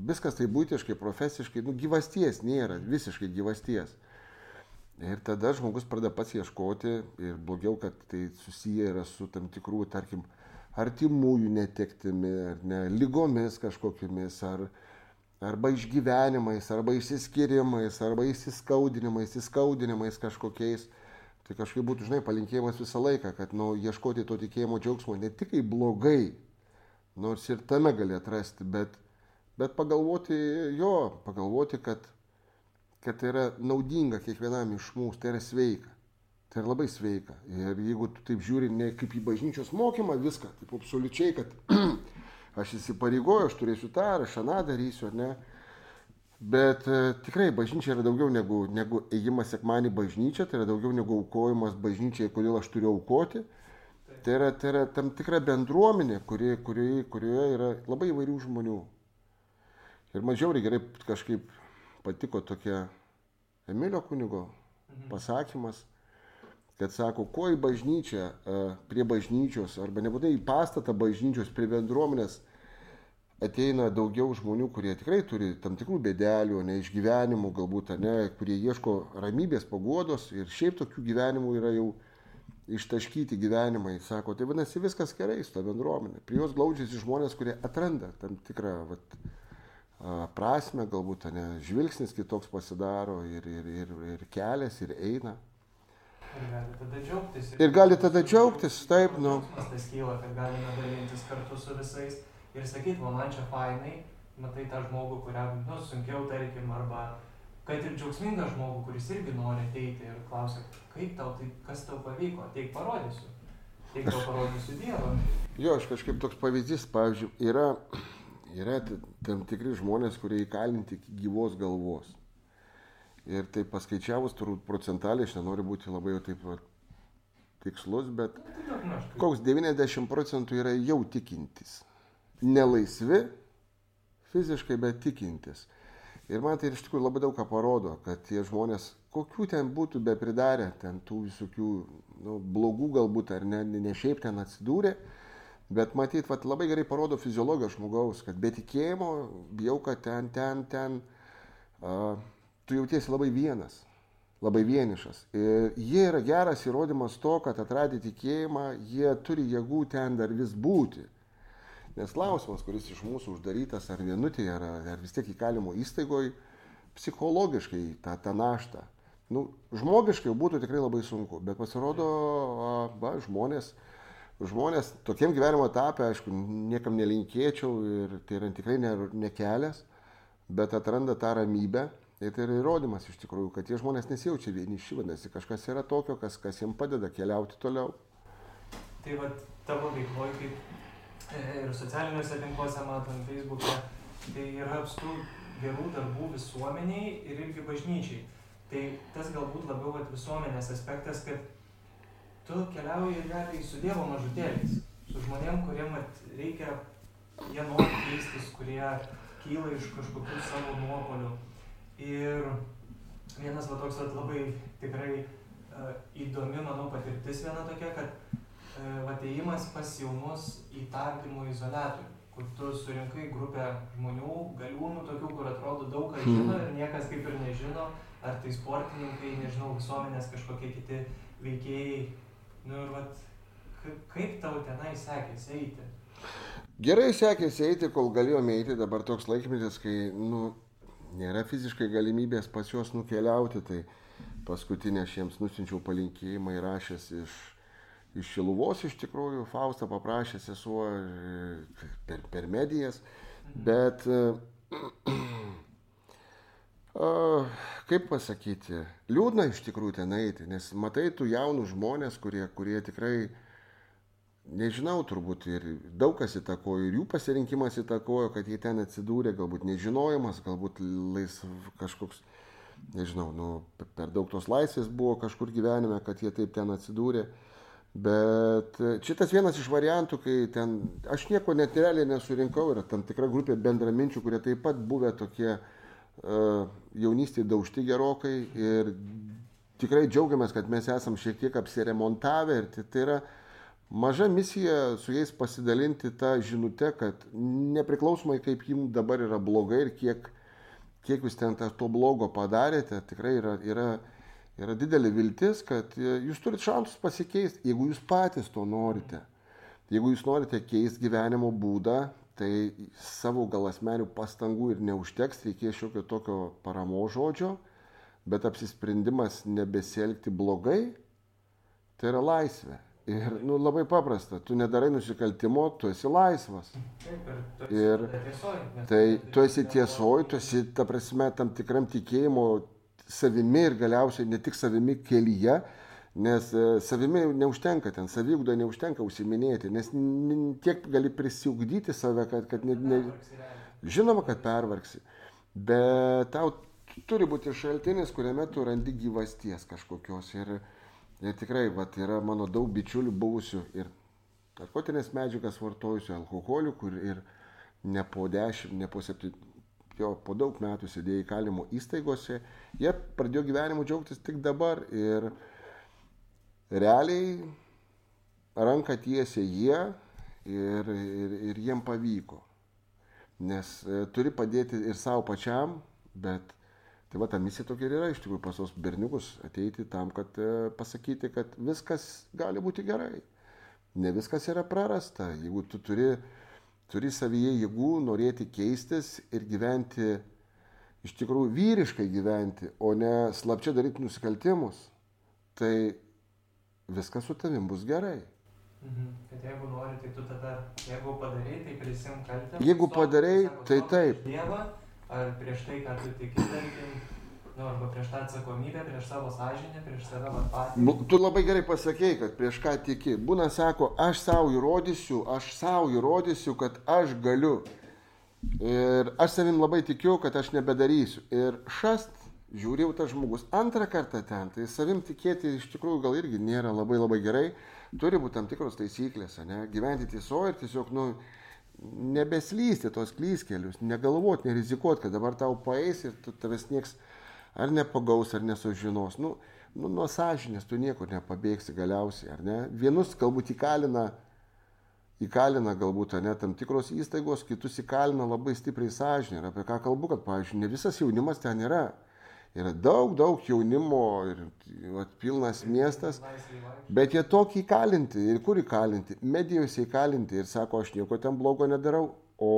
viskas taip būtiškai, profesiškai, nu, gyvasties nėra, visiškai gyvasties. Ir tada žmogus pradeda pats ieškoti ir blogiau, kad tai susiję yra su tam tikrų, tarkim, artimųjų netektimi, ar ne, lygomis kažkokiamis, ar, arba išgyvenimais, arba išsiskyrimais, arba įsiskaudinimais, įskaudinimais kažkokiais. Tai kažkaip būtų, žinai, palinkėjimas visą laiką, kad, nu, ieškoti to tikėjimo džiaugsmo ne tik kai blogai, nors ir tame gali atrasti, bet, bet pagalvoti jo, pagalvoti, kad, kad tai yra naudinga kiekvienam iš mūsų, tai yra sveika. Tai yra labai sveika. Ir jeigu tu taip žiūri ne kaip į bažnyčios mokymą, viską, taip absoliučiai, kad [clears throat] aš įsipareigoju, aš turėsiu tą, ar aš aną darysiu, ar ne. Bet e, tikrai bažnyčia yra daugiau negu, negu ėjimas sekmanį bažnyčią, tai yra daugiau negu aukojimas bažnyčiai, kodėl aš turiu aukoti. Tai yra, tai yra tam tikra bendruomenė, kuri, kuri, kurioje yra labai įvairių žmonių. Ir mažiau gerai kažkaip patiko tokia Emilio kunigo mhm. pasakymas, kad sako, ko į bažnyčią, prie bažnyčios, arba nebūtinai į pastatą bažnyčios, prie bendruomenės ateina daugiau žmonių, kurie tikrai turi tam tikrų bėdelių, neišgyvenimų galbūt, ne, kurie ieško ramybės, paguodos ir šiaip tokių gyvenimų yra jau ištaškyti gyvenimai. Sako, tai vadinasi viskas gerai su ta bendruomenė. Prie jos glaudžiasi žmonės, kurie atranda tam tikrą vat, prasme, galbūt ne, žvilgsnis kitoks pasidaro ir, ir, ir, ir kelias, ir eina. Ir gali tada džiaugtis. Ir, ir gali tada džiaugtis, taip, nu. Tas kyla, kad galime dalintis kartu su visais ir sakyti, man čia fainai, matai tą žmogų, kuriam, nu, sunkiau, tarkim, arba kad ir džiaugsmingą žmogų, kuris irgi nori ateiti ir klausia, kaip tau, tai kas tau pavyko, teik parodysiu. Teik tau parodysiu Dievą. Jo, aš kažkaip toks pavyzdys, pavyzdžiui, yra, yra tam tikri žmonės, kurie įkalinti gyvos galvos. Ir tai paskaičiavus, turbūt procentaliai, aš nenoriu būti labai jau taip va, tikslus, bet koks 90 procentų yra jau tikintis. Nelaisvi, fiziškai, bet tikintis. Ir man tai iš tikrųjų labai daug ką parodo, kad tie žmonės, kokių ten būtų be pridarę, ten tų visokių nu, blogų galbūt ar ne, ne šiaip ten atsidūrė, bet matyt, vat, labai gerai parodo fiziologiją žmogaus, kad be tikėjimo, bijau, kad ten, ten, ten, uh, tu jautiesi labai vienas, labai vienišas. Ir jie yra geras įrodymas to, kad atradę tikėjimą, jie turi jėgų ten dar vis būti. Nes klausimas, kuris iš mūsų uždarytas ar vienutėje, ar, ar vis tiek įkalimo įstaigoje, psichologiškai tą, tą naštą. Nu, žmogiškai būtų tikrai labai sunku, bet pasirodo, va, žmonės, žmonės tokiem gyvenimo etapė, aišku, niekam nelinkėčiau ir tai yra tikrai ne, ne kelias, bet atranda tą ramybę. Ir tai yra įrodymas iš tikrųjų, kad tie žmonės nesijaučia vieniši, vadinasi, kažkas yra tokio, kas, kas jiems padeda keliauti toliau. Tai va tavo veikloje, kaip ir socialiniuose tinkluose matom, Facebook'e, tai yra apstų gerų darbų visuomeniai ir irgi bažnyčiai. Tai tas galbūt labiau vat, visuomenės aspektas, kad tu keliauji realiai su Dievo mažutėliais, su žmonėm, kuriem reikia, jie nori keistis, kurie kyla iš kažkokių savo nuopolių. Ir vienas va toks vat, labai tikrai uh, įdomi, manau, patirtis viena tokia, kad ateimas pas jaunus į tardymo izolatorių, kur tu surinkai grupę žmonių, galiūnų tokių, kur atrodo daug ką žino ir niekas kaip ir nežino, ar tai sportininkai, nežinau, visuomenės kažkokie kiti veikėjai. Nu ir vat, kaip tau tenai sekėsi eiti? Gerai sekėsi eiti, kol galėjome eiti, dabar toks laikmetis, kai nu, nėra fiziškai galimybės pas juos nukeliauti, tai paskutinę aš jiems nusinčiau palinkėjimą įrašęs iš iš Šiluvos iš tikrųjų, Faustą paprašė sesuo e, per, per medijas, bet [clears throat] kaip pasakyti, liūdna iš tikrųjų ten eiti, nes matai tų jaunų žmonės, kurie, kurie tikrai, nežinau, turbūt ir daug kas įtakojo, ir jų pasirinkimas įtakojo, kad jie ten atsidūrė, galbūt nežinojimas, galbūt laisv kažkoks, nežinau, nu, per daug tos laisvės buvo kažkur gyvenime, kad jie taip ten atsidūrė. Bet šitas vienas iš variantų, kai ten, aš nieko net realiai nesurinkau, yra tam tikra grupė bendraminčių, kurie taip pat buvę tokie uh, jaunystėje daužti gerokai ir tikrai džiaugiamės, kad mes esam šiek tiek apsiremontavę ir tai, tai yra maža misija su jais pasidalinti tą žinutę, kad nepriklausomai kaip jums dabar yra blogai ir kiek, kiek jūs ten to blogo padarėte, tikrai yra, yra yra didelė viltis, kad e, jūs turite šansus pasikeisti, jeigu jūs patys to norite. Jeigu jūs norite keisti gyvenimo būdą, tai savo gal asmenių pastangų ir neužteks, reikės šiokio tokio paramo žodžio, bet apsisprendimas nebesielgti blogai, tai yra laisvė. Ir nu, labai paprasta, tu nedarai nusikaltimo, tu esi laisvas. Ir tai tu esi tiesoji, tu esi, ta prasme, tam tikram tikėjimo savimi ir galiausiai ne tik savimi kelyje, nes e, savimi neužtenka ten, savigūda neužtenka užsiminėti, nes tiek gali prisiugdyti save, kad, kad ne, ne, žinoma, kad pervargsi, bet tau turi būti šaltinis, kuriame tu randi gyvasties kažkokios. Ir, ir tikrai, vat, yra mano daug bičiulių buvusių ir narkotinės medžiagas vartojusių, alkoholių, kur ir ne po 10, ne po 7, jo po daug metų sėdėjo įkalimo įstaigose, jie pradėjo gyvenimu džiaugtis tik dabar ir realiai ranką tiesė jie ir, ir, ir jiem pavyko. Nes e, turi padėti ir savo pačiam, bet tai va ta misija tokia ir yra iš tikrųjų pas tos berniukus ateiti tam, kad e, pasakyti, kad viskas gali būti gerai. Ne viskas yra prarasta. Jeigu tu turi turi savyje jėgų norėti keistis ir gyventi, iš tikrųjų vyriškai gyventi, o ne slapčia daryti nusikaltimus, tai viskas su tavim bus gerai. Mhm. Kad jeigu nori, tai tu tada, jeigu padarai, tai prisim kaltę. Jeigu padarai, tai taip. Dievą, ar prieš tai, ką tu tiki, tarkim, Nu, arba prieš tą atsakomybę, prieš savo sąžinę, prieš save patį. Tu labai gerai pasakėjai, kad prieš ką tiki. Būna sako, aš savo įrodysiu, aš savo įrodysiu, kad aš galiu. Ir aš savim labai tikiu, kad aš nebedarysiu. Ir šast, žiūrėjau tas žmogus antrą kartą ten, tai savim tikėti iš tikrųjų gal irgi nėra labai labai gerai. Turi būti tam tikros taisyklės, ne? gyventi tiesoje ir tiesiog, nu, nebeslysti tos klyskelius, negalvoti, nerizikuoti, kad dabar tau paeis ir tu tavęs nieks ar nepagaus, ar nesužinos. Nu, nu, nuo sąžinės tu niekur nepabėgsi galiausiai, ar ne? Vienus galbūt įkalina, įkalina galbūt, ne, tam tikros įstaigos, kitus įkalina labai stipriai sąžinė. Ir apie ką kalbu, kad, pavyzdžiui, ne visas jaunimas ten yra. Yra daug, daug jaunimo ir vat, pilnas miestas, bet jie tokį įkalinti. Ir kur įkalinti? Medijose įkalinti ir sako, aš nieko ten blogo nedarau, o,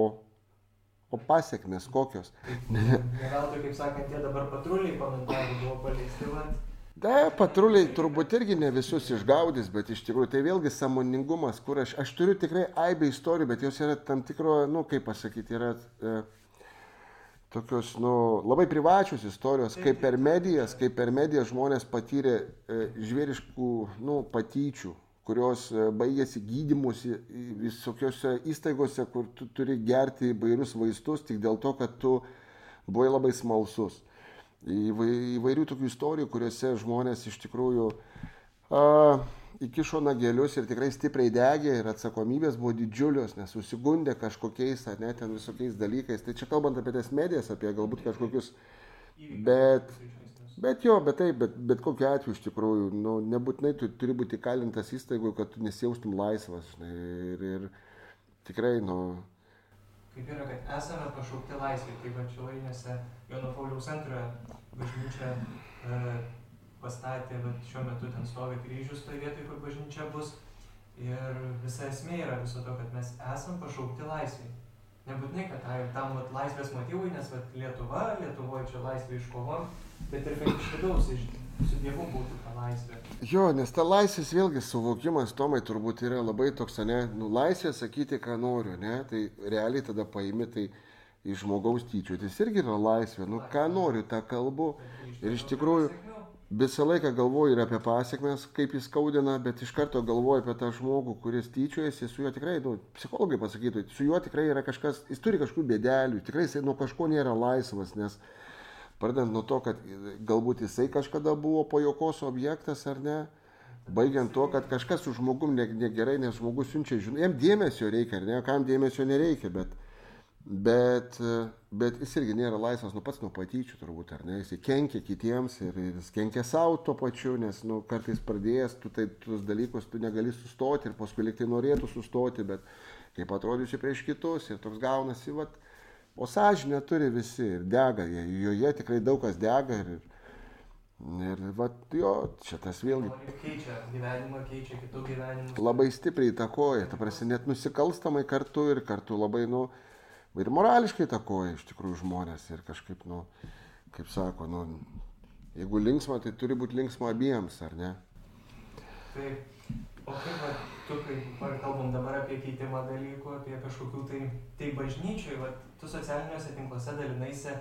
o pasiekmes kokios. Ne veltui, kaip sakant, tie dabar patruliai komentarai buvo paleisti. Da, patruliai turbūt irgi ne visus išgaudys, bet iš tikrųjų tai vėlgi samoningumas, kur aš, aš turiu tikrai aibę istorijų, bet jos yra tam tikro, nu, kaip pasakyti, yra e, tokios, nu, labai privačios istorijos, kaip per medijas, kaip per medijas žmonės patyrė e, žvėriškų, nu, patyčių, kurios e, baigėsi gydimusi visokiose įstaigose, kur tu turi gerti įvairius vaistus tik dėl to, kad tu buvai labai smalsus. Įvairių tokių istorijų, kuriuose žmonės iš tikrųjų a, įkišo nagelius ir tikrai stipriai degė ir atsakomybės buvo didžiulios, nes susigundė kažkokiais, ar net ten visokiais dalykais. Tai čia kalbant apie tas medijas, apie galbūt kažkokius, bet, bet jo, bet taip, bet, bet kokiu atveju iš tikrųjų, nu, nebūtinai tu turi būti kalintas įstaigoje, kad tu nesijaustum laisvas. Žinai, ir, ir tikrai, nu, kaip yra, kad esame pašaukti laisvė, kaip atšilainėse Jono Pauliaus antrojo bažnyčia e, pastatė, bet šiuo metu ten stovi kryžius toje vietoje, kur bažnyčia bus. Ir visa esmė yra viso to, kad mes esame pašaukti laisvė. Nebūtinai, kad tai, tam vat, laisvės motyvui, nes vat, Lietuva, Lietuvoje čia laisvė iškovom, bet ir kad iš vidaus, iš, su Dievu būtų ta laisvė. Jo, nes ta laisvės vėlgi suvokimas, Tomai, turbūt yra labai toks, ne, nu, laisvė sakyti, ką noriu, ne, tai realiai tada paimi, tai iš žmogaus tyčiotis irgi yra laisvė, nu, ką noriu, tą kalbu. Ir iš tikrųjų visą laiką galvoju ir apie pasiekmes, kaip jis skaudina, bet iš karto galvoju apie tą žmogų, kuris tyčiojasi, su juo tikrai, nu, psichologai pasakytų, su juo tikrai yra kažkas, jis turi kažkokių bėdelių, tikrai jisai nuo kažko nėra laisvas, nes Pradedant nuo to, kad galbūt jisai kažkada buvo pajokos objektas ar ne, baigiant to, kad kažkas su žmogum negerai, nes žmogus siunčia, žinai, jam dėmesio reikia, ar ne, kam dėmesio nereikia, bet, bet, bet jis irgi nėra laisvas nu pats nuo patyčių turbūt, ar ne, jis kenkia kitiems ir jis kenkia savo tuo pačiu, nes nu, kartais pradėjęs, tu tai tuos dalykus tu negali sustoti ir paskui liktai norėtų sustoti, bet kaip atrodysi prieš kitus ir toks gaunasi, vat, O sąžinę turi visi ir dega, joje tikrai daug kas dega ir, ir va, jo, čia tas vėlgi. Keičia gyvenimą, keičia kitų gyvenimą. Labai stipriai įtakoja, ta prasme, net nusikalstamai kartu ir kartu labai, nu, ir morališkai įtakoja iš tikrųjų žmonės ir kažkaip, nu, kaip sako, nu, jeigu linksma, tai turi būti linksma abiems, ar ne? Taip. O kaip va, tu, kai kalbam dabar apie keitimą dalykų, apie kažkokių tai, tai bažnyčiai, va, tu socialiniuose tinkluose dalinaisi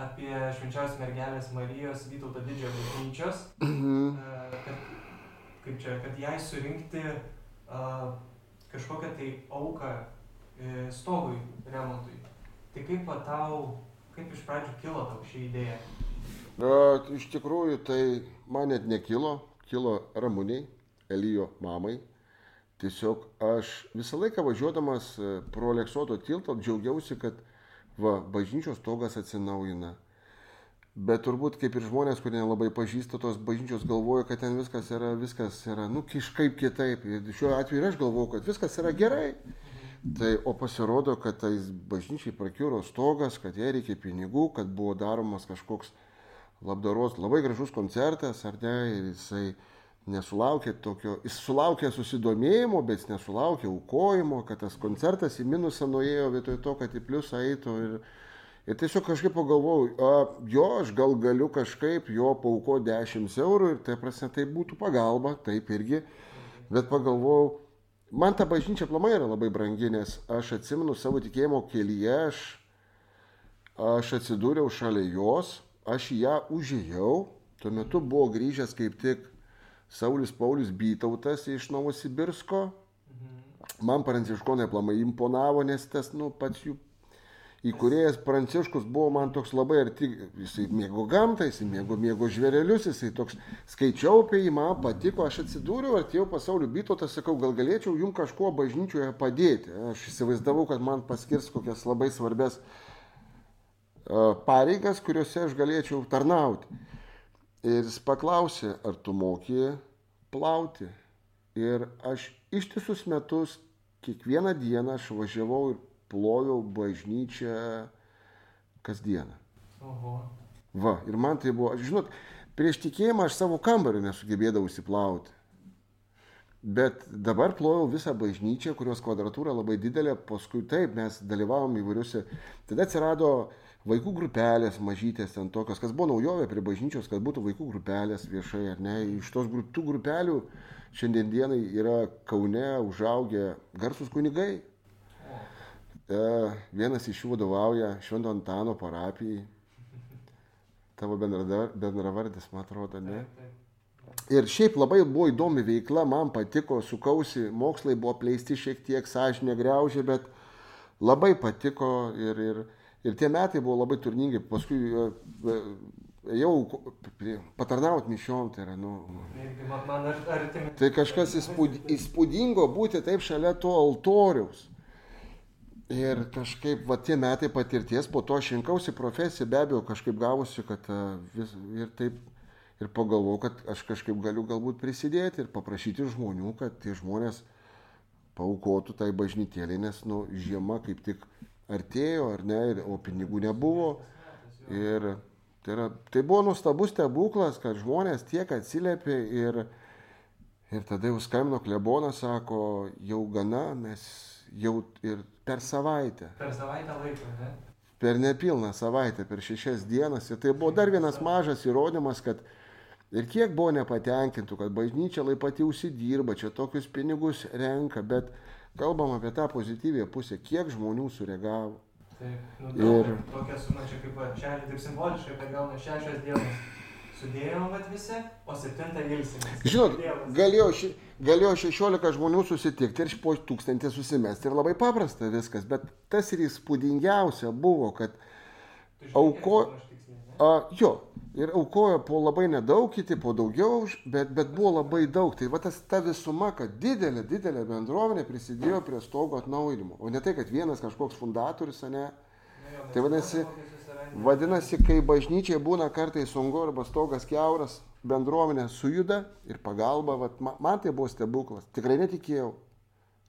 apie švenčiausios mergelės Marijos Vytauto didžiojo bažnyčios, Mhm. kad, kaip čia, kad jai surinkti a, kažkokią tai auką e, stogui remontui. Tai kaip va tau, kaip iš pradžių kilo tau ši idėja? Na, iš tikrųjų, tai man net nekilo, kilo ramūniai, Elijo mamai. Tiesiog aš visą laiką važiuodamas e, pro Leksoto tiltą džiaugiausi, kad va, bažnyčios stogas atsinaujina. Bet turbūt kaip ir žmonės, kurie nelabai pažįsta tos bažnyčios, galvoja, kad ten viskas yra, viskas yra, nu, kažkaip kitaip. Ir šiuo atveju ir aš galvoju, kad viskas yra gerai. Tai, o pasirodo, kad tais bažnyčiai prakiuro stogas, kad jai reikia pinigų, kad buvo daromas kažkoks labdaros, labai gražus koncertas, ar ne, ir jisai nesulaukė tokio, jis sulaukė susidomėjimo, bet jis nesulaukė aukojimo, kad tas koncertas į minusą nuėjo vietoj to, kad į pliusą eitų. Ir, ir tiesiog kažkaip pagalvojau, a, jo, aš gal galiu kažkaip jo pauko 10 eurų ir tai prasme tai būtų pagalba, taip irgi. Bet pagalvojau, man ta bažnyčia plamai yra labai brangi, nes aš atsimenu savo tikėjimo kelyje, aš, aš atsidūriau šalia jos, aš į ją užėjau, tuo metu buvo grįžęs kaip tik Saulis Paulius Bytautas iš Novosibirsko. Man pranciškonai plamai imponavo, nes tas, nu, pats jų įkūrėjas Pranciškus buvo man toks labai arti, jisai mėgo gamtą, jisai mėgo, mėgo žvėrelius, jisai toks, skaičiau apie jį, man patiko, aš atsidūriau, atėjau pasaulio bytotą, sakau, gal galėčiau jums kažkuo bažnyčioje padėti. Aš įsivaizdavau, kad man paskirs kokias labai svarbės uh, pareigas, kuriuose aš galėčiau tarnauti. Ir jis paklausė, ar tu moki plauti. Ir aš ištisus metus, kiekvieną dieną aš važiavau ir ploviau bažnyčią kasdieną. Oho. Va, ir man tai buvo, žinot, prieš tikėjimą aš savo kambarį nesugebėdavau įsiplauti. Bet dabar plojau visą bažnyčią, kurios kvadratūra labai didelė, paskui taip mes dalyvavom įvairiuose. Tada atsirado vaikų grupelės mažytės ten tokios, kas buvo naujovė prie bažnyčios, kad būtų vaikų grupelės viešai ar ne. Iš tos grup, tų grupelių šiandien dienai yra Kaune užaugę garsus kunigai, vienas iš jų vadovauja Švento Antano parapijai. Tavo bendravardis, man atrodo, ne? Ir šiaip labai buvo įdomi veikla, man patiko, sukausi, mokslai buvo pleisti šiek tiek, sąžinė greužė, bet labai patiko ir, ir, ir tie metai buvo labai turningi. Paskui e, e, ėjau prie- patarnaut mišiom, tai yra, nu, artimi. Tai kažkas įspūd, įspūdingo būti taip šalia to altoriaus. Ir kažkaip, va tie metai patirties, po to aš rinkausi profesiją, be abejo, kažkaip gavosi, kad a, vis, ir taip, ir pagalvojau, kad aš kažkaip galiu galbūt prisidėti ir paprašyti žmonių, kad tie žmonės paukotų tai bažnytėlį, nes, nu, žiema kaip tik artėjo, ar ne, ir, o pinigų nebuvo. Ir tai, yra, tai buvo nuostabus stebuklas, kad žmonės tiek atsiliepė ir, ir tada jau skambino klebonas, sako, jau gana, mes jau ir per savaitę, Per savaitę laiko, ne? per nepilną savaitę, per šešias dienas. Ir tai buvo dar vienas mažas įrodymas, kad ir kiek buvo nepatenkintų, kad bažnyčia lai pati užsidirba, čia tokius pinigus renka, bet kalbam apie tą pozityvę pusę, kiek žmonių sureagavo. Taip, nu. Ir-. Tokia suma čia kaip šeši, taip simboliškai, kad gauna šešios dienos. Sudėjom vat visi, o septintą ilsimės. Žinot, Dievas. galėjo, ši, galėjo 16 žmonių susitikti ir po tūkstantį susimesti ir labai paprasta viskas, bet tas ir įspūdingiausia buvo, kad auko-? A, jo, ir aukojo po labai nedaug, kiti po daugiau, bet, bet buvo labai daug. Tai va tas ta visuma, kad didelė, didelė bendruomenė prisidėjo prie stogo atnaujinimo. O ne tai, kad vienas kažkoks fundatorius, ne. Tai vadinasi-. Vadinasi, kai bažnyčiai būna kartais sunku arba stogas keuras, bendruomenė sujuda ir pagalba, vat, ma- man tai buvo stebuklas. Tikrai netikėjau.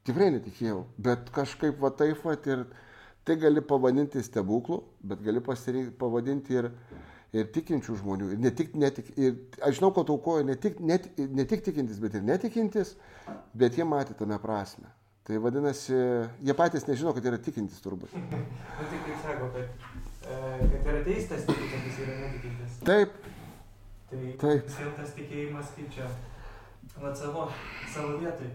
Tikrai netikėjau. Bet kažkaip va taip vat ir tai gali pavadinti stebuklu, bet gali pasirinkti, pavadinti ir, ir tikinčių žmonių. Ir ne tik, ne tik, ir aš žinau, kad aukojo ne tik, ne, ne tik tikintis, bet ir netikintis, bet jie matė tame prasme. Tai vadinasi, jie patys nežino, kad yra tikintis turbūt. Nu tik kaip sako, kad, kad yra teistas tikintis ir netikintis. Taip, Tai Taip. tas tikėjimas kaip čia, vat savo, savo vietoj.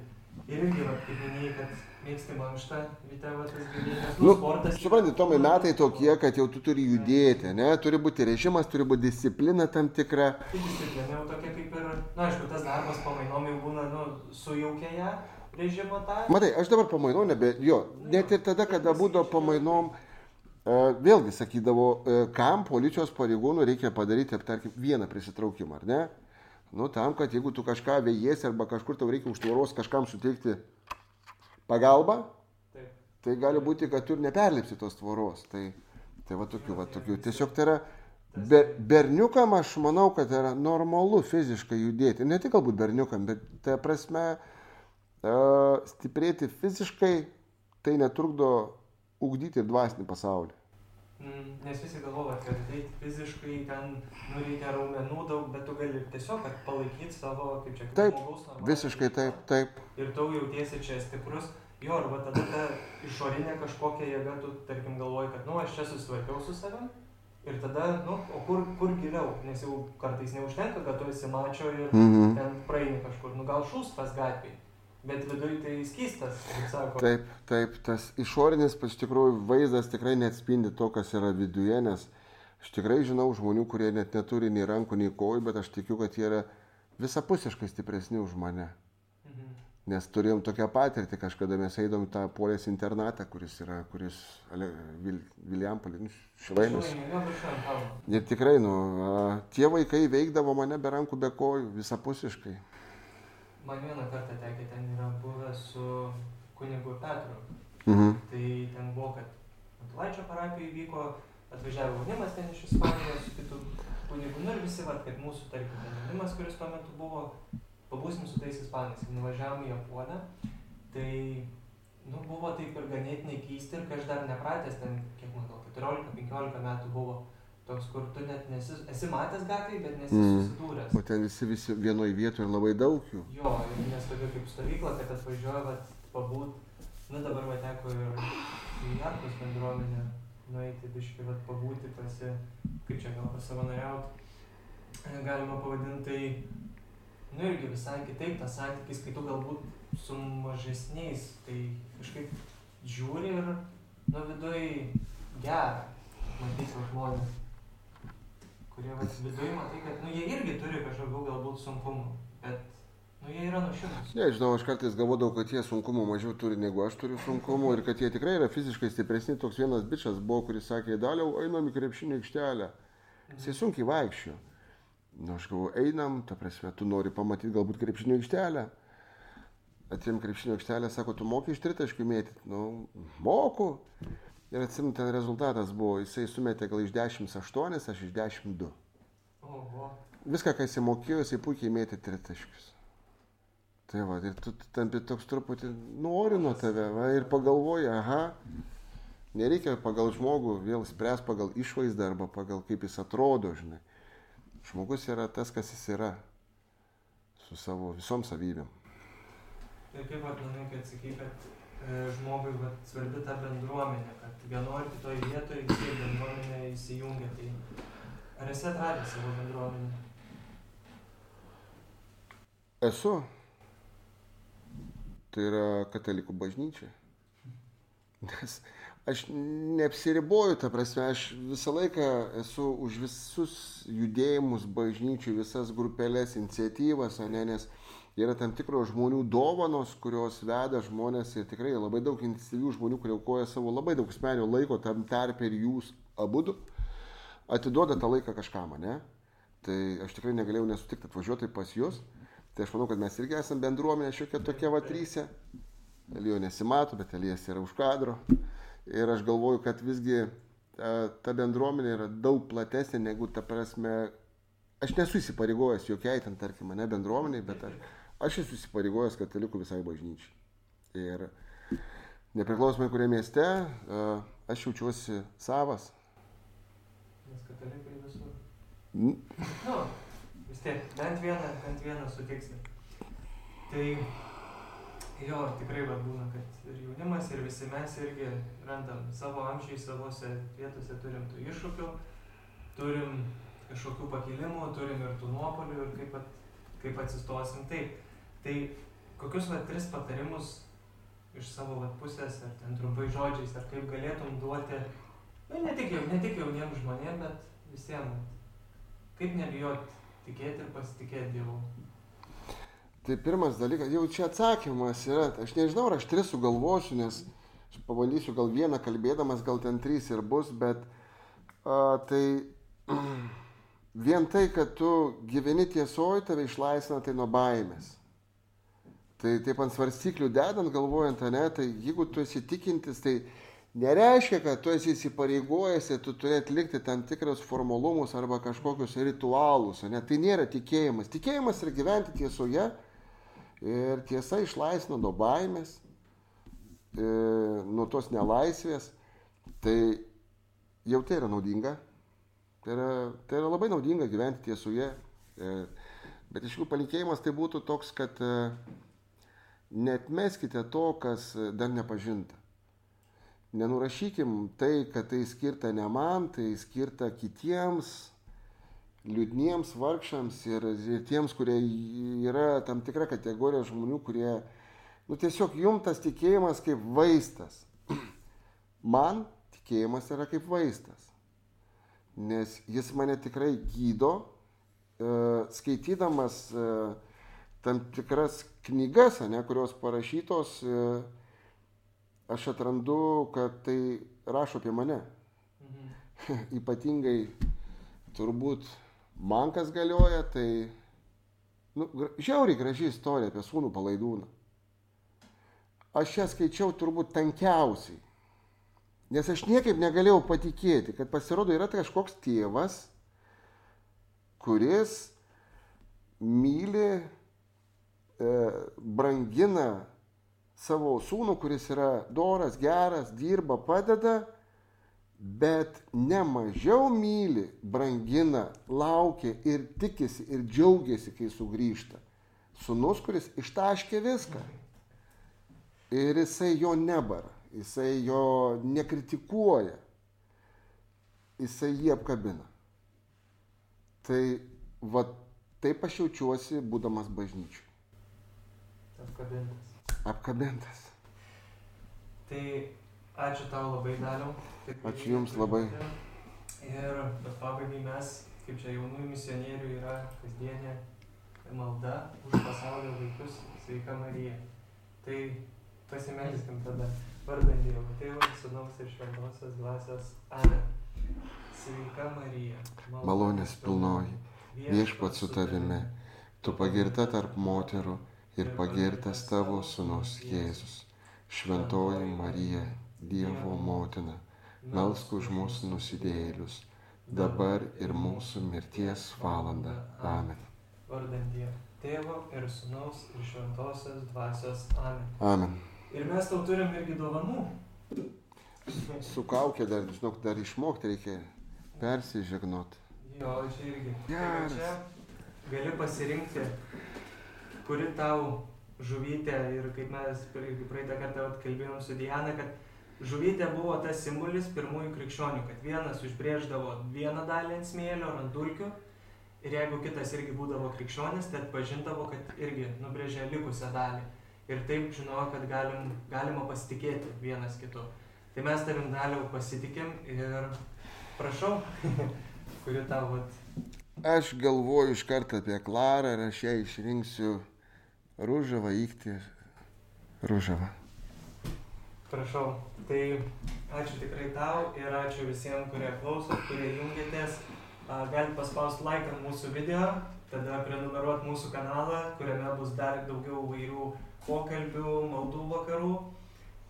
Ir irgi, vat, kaip minėjai, kad mėgsti mankštą, ryte va tas dalykas, nu, Nu, sportas. Suprantate, Tomai, metai tokie, kad jau tu turi judėti, ne? Turi būti režimas, turi būti disciplina tam tikra. Tai disciplina jau tokia kaip ir, na aišku, tas darbas pamainom jau būna, nu, sujaukia ją. Matai, aš dabar pamainau, nebe, jo, net ir tada, kada būdavo pamainom, vėlgi sakydavo, e, kam policijos pareigūnų reikia padaryti, tarkim, vieną prisitraukimą, ar ne? Nu, tam, kad jeigu tu kažką vėjėsi arba kažkur tau reikia už tvoros kažkam suteikti pagalbą, Taip. tai gali būti, kad tu ir neperlipsi tos tvoros. Tai, tai va tokių, va tokių. Tiesiog tai yra, be, berniukam aš manau, kad yra normalu fiziškai judėti. Ne tik galbūt berniukam, bet tai prasme uh, stiprėti fiziškai, tai netrukdo ugdyti ir dvasinį pasaulį. Mm, Nes visi galvoja, kad tai fiziškai ten nu, reikia raumenų daug, bet tu gali tiesiog palaikyti savo, kaip čia, kaip Taip, žmogaus Visiškai taip, taip. Ir tu jautiesi čia stiprus. Jo, arba tada ta išorinė kažkokia jėga, tu tarkim galvoji, kad, nu, aš čia susitvarkiau su savim. Ir tada, nu, o kur, kur giliau? Nes jau kartais neužtenka, kad tu esi mačio ir Mhm. ten praeini kažkur. Nu, gal šūstas gatvėje. Bet viduj tai skystas, kaip sako. Taip, taip, tas išorinis, iš tikrųjų, vaizdas tikrai neatspindi to, kas yra viduje, nes aš tikrai žinau žmonių, kurie net neturi nei rankų, nei kojų, bet aš tikiu, kad jie yra visapusiškai stipresni už mane. Mhm. Nes turėjom tokią patirtį, kažkada mes eidom tą polės internatą, kuris yra, kuris Ale, Vil, Viliampolė, nu, viršuojant kalną. Ir tikrai, nu, tie vaikai veikdavo mane be rankų, be kojų, visapusiškai. Man vieną kartą tekė ten yra buvę su kunigu Petru. Mhm. Tai ten buvo, kad Matulaičio parapijoje vyko, atvažiavo jaunimas ten iš Ispanijos su kitu kunigu, nu ir visi, vat, kad mūsų, tarkim, jaunimas, kuris tuo metu buvo, pabūsim su tais ispanais, ir nuvažiavom į Japonę, tai, nu, buvo taip ir ganėtinai keisti ir kai aš dar nepratęs, ten, kiek man gal, 14-15 metų buvo, toks, kur tu net nesi, esi matęs gatvėje, bet nesi Mm. susidūręs. O ten visi, visi vienoje vietoje ir labai daug jų. Jo, nes tokia kaip stovykla, kad atvažiuoja, vat, pabūt, nu dabar va teko ir į Arkos bendruomenę nueiti biškai, vat, pabūti, pasi, kaip čia gal pasavanoriauti, galima pavadinti, tai, nu irgi visai kitaip tas santykis, kai tu galbūt su mažesniais, tai kažkaip žiūri ir, nu viduj gera, matyti žmonės, kurie vat, viduj matai, kad, nu jie irgi turi kažkokių galbūt sunkumų, bet Nu, jie yra nuoširdus. Nežinau, aš kartais galvodavau, kad jie sunkumų mažiau turi negu aš turiu sunkumų ir kad jie tikrai yra fiziškai stipresni. Toks vienas bičias buvo, kuris sakė, daliau, einam į krepšinio aikštelę. Jisai sunkiai vaikščio. Na, aš galvoju, einam, ta prasme, tu nori pamatyti galbūt krepšinio aikštelę. Atėjom krepšinio aikštelę, sako, tu moki iš tritaškių mėtyti. Nu, moku. Ir atsimenu, ten rezultatas buvo, jisai sumetė gal iš 10-8, aš iš 10-2. Oho. Viską, ką jisai mokėjo, jisai puikiai mėtė tritaškius. Tai va, ir tu tampi toks truputį nori nuo tave, va, ir pagalvoji, aha, nereikia pagal žmogų vėl spręs pagal išvaizdą arba pagal kaip jis atrodo, žinai. Žmogus yra tas, kas jis yra, su savo visom savybėm. Ir kaip pat manai, kad sakai, kad žmogui vat, svarbi ta bendruomenė, kad vienoje ar kitoje vietoje visi į bendruomenę įsijungia. Tai ar esi atradęs savo bendruomenę? Esu. Tai yra katalikų bažnyčia. Nes aš neapsiriboju, ta prasme, aš visą laiką esu už visus judėjimus bažnyčių, visas grupelės, iniciatyvas, o ne, nes yra tam tikros žmonių dovanos, kurios veda žmonės ir tikrai labai daug iniciatyvių žmonių, kurie aukoja savo labai daug asmenio laiko, tam tarp ir jūs abudu, atiduoda tą laiką kažkam, ne? Tai aš tikrai negalėjau nesutikti atvažiuoti pas jūs. Tai aš manau, kad mes irgi esame bendruomenė šiokia tokia va trysė. Elijo nesimato, bet Elijas yra už kadro. Ir aš galvoju, kad visgi ta, ta bendruomenė yra daug platesnė negu ta prasme. Aš nesu įsipareigojęs jokiai ten, tarkim, ne bendruomeniai, bet aš, aš esu įsipareigojęs katalikų visai bažnyčiai. Ir nepriklausomai kurie mieste, a, aš jaučiuosi savas. Nes katalikai visur. N- Nu, vis tiek, bent vieną, bent vieną sutiksi. Tai jo, tikrai va būna, kad ir jaunimas, ir visi mes irgi randam savo amžiai, savose vietose turim tų iššūkių, turim kažkokių pakilimų, turim ir tų nuopolių ir kaip, at, kaip atsistosim. Taip, tai kokius va tris patarimus iš savo va pusės, ar ten trumpai žodžiais, ar kaip galėtum duoti, nu, ne tik, jau, ne tik jauniems žmonėms, bet visiems. Kaip nebijot tikėti ir pasitikėti Dievu? Tai pirmas dalykas, jau čia atsakymas yra, aš nežinau, ar aš tris sugalvosiu, nes aš pabandysiu gal vieną kalbėdamas, gal ten trys ir bus, bet a, tai [clears throat] vien tai, kad tu gyveni tiesoji, tave išlaisvina tai nuo baimės. Tai taip ant svarstyklių dedant, galvojant, ne, tai jeigu tu esi tikintis, tai nereiškia, kad tu esi įsipareigojęs ir tu turi atlikti tam tikrus formalumus arba kažkokius ritualus, ne, tai nėra tikėjimas. Tikėjimas yra gyventi tiesoje ir tiesa išlaisvina nuo baimės, e, nuo tos nelaisvės. Tai jau tai yra naudinga. Tai yra, tai yra labai naudinga gyventi tiesoje. E, bet iš tikrųjų palinkėjimas tai būtų toks, kad e, netmeskite to, kas dar nepažinta. Nenurašykim tai, kad tai skirta ne man, tai skirta kitiems, liūdniems vargšams ir, ir tiems, kurie yra tam tikra kategorija žmonių, kurie, nu tiesiog jum tas tikėjimas kaip vaistas. [clears throat] Man tikėjimas yra kaip vaistas, nes jis mane tikrai gydo, e, skaitydamas e, tam tikras knygas, ne, kurios parašytos, e, aš atrandu, kad tai rašo apie mane. Mhm. [laughs] Ypatingai turbūt man kas galioja, tai nu, žiauriai graži istorija apie sūnų palaidūną. Aš ją skaičiau turbūt tankiausiai. Nes aš niekaip negalėjau patikėti, kad pasirodo yra kažkoks tėvas, kuris myli, brangina savo sūnų, kuris yra doras, geras, dirba, padeda, bet ne mažiau myli, brangina, laukia ir tikisi ir džiaugiasi, kai sugrįžta. Sūnus, kuris ištaškė viską. Ir jisai jo nebara, jisai jo nekritikuoja, jisai jį apkabina. Tai va taip aš jaučiuosi, būdamas bažnyčiui. Apkabintas. Apkabintas. Tai ačiū tau labai daliau. Ačiū jums labai. Ir bet pabaigai mes, kaip čia jaunųjų misionierių, yra kasdienė malda už pasaulio vaikus, sveika Marija. Tai pasimelskim tada vardant Dievo Tėvo, Sūnaus ir Šventosios Dvasios. Amen. Sveika Marija. Malonės pilnoji, viešpat su tavimi, tu pagirta tarp moterų ir pagirtas tavo sūnus Jėzus. Šventoji Marija, Dievo motina, melsk už mūsų nusidėjėlius, dabar ir mūsų mirties valanda. Amen. Vardant Dievo Tėvo ir Sūnaus ir Šventosios Dvasios. Amen. Amen. Ir mes tau turim irgi dovanų. Su kaukė dar, žinok, dar išmokti reikia persižegnot. Jo, čia irgi. Geras. Čia gali pasirinkti, kuri tau žuvytė ir kaip mes praeitą kartą kalbėjom su Diana, kad žuvytė buvo tas simbolis pirmųjų krikščionių, kad vienas užbrėždavo vieną dalį ant smėlio ar ant dulkių ir jeigu kitas irgi būdavo krikščionis, tai atpažindavo, kad irgi nubrėžė likusią dalį. Ir taip žinojo, kad galim, galima pasitikėti vienas kitu. Tai mes tavim daliau pasitikim ir prašau, [laughs] kuri tau vat, Aš galvoju iš karto apie Klarą ir aš ją išrinksiu Rūžavą įkti. Rūžavą. Prašau. Tai ačiū tikrai tau ir ačiū visiems, kurie klausot, kurie jungiatės. A, Galit paspausti ant mūsų video, tada prenumeruoti mūsų kanalą, kuriame bus dar daugiau vairių pokalbių, maldų vakarų.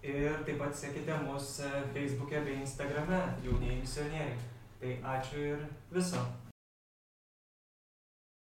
Ir taip pat sekite mus e, Facebook'e bei Instagram'e, jaunieji misionieriai. Tai ačiū ir viso.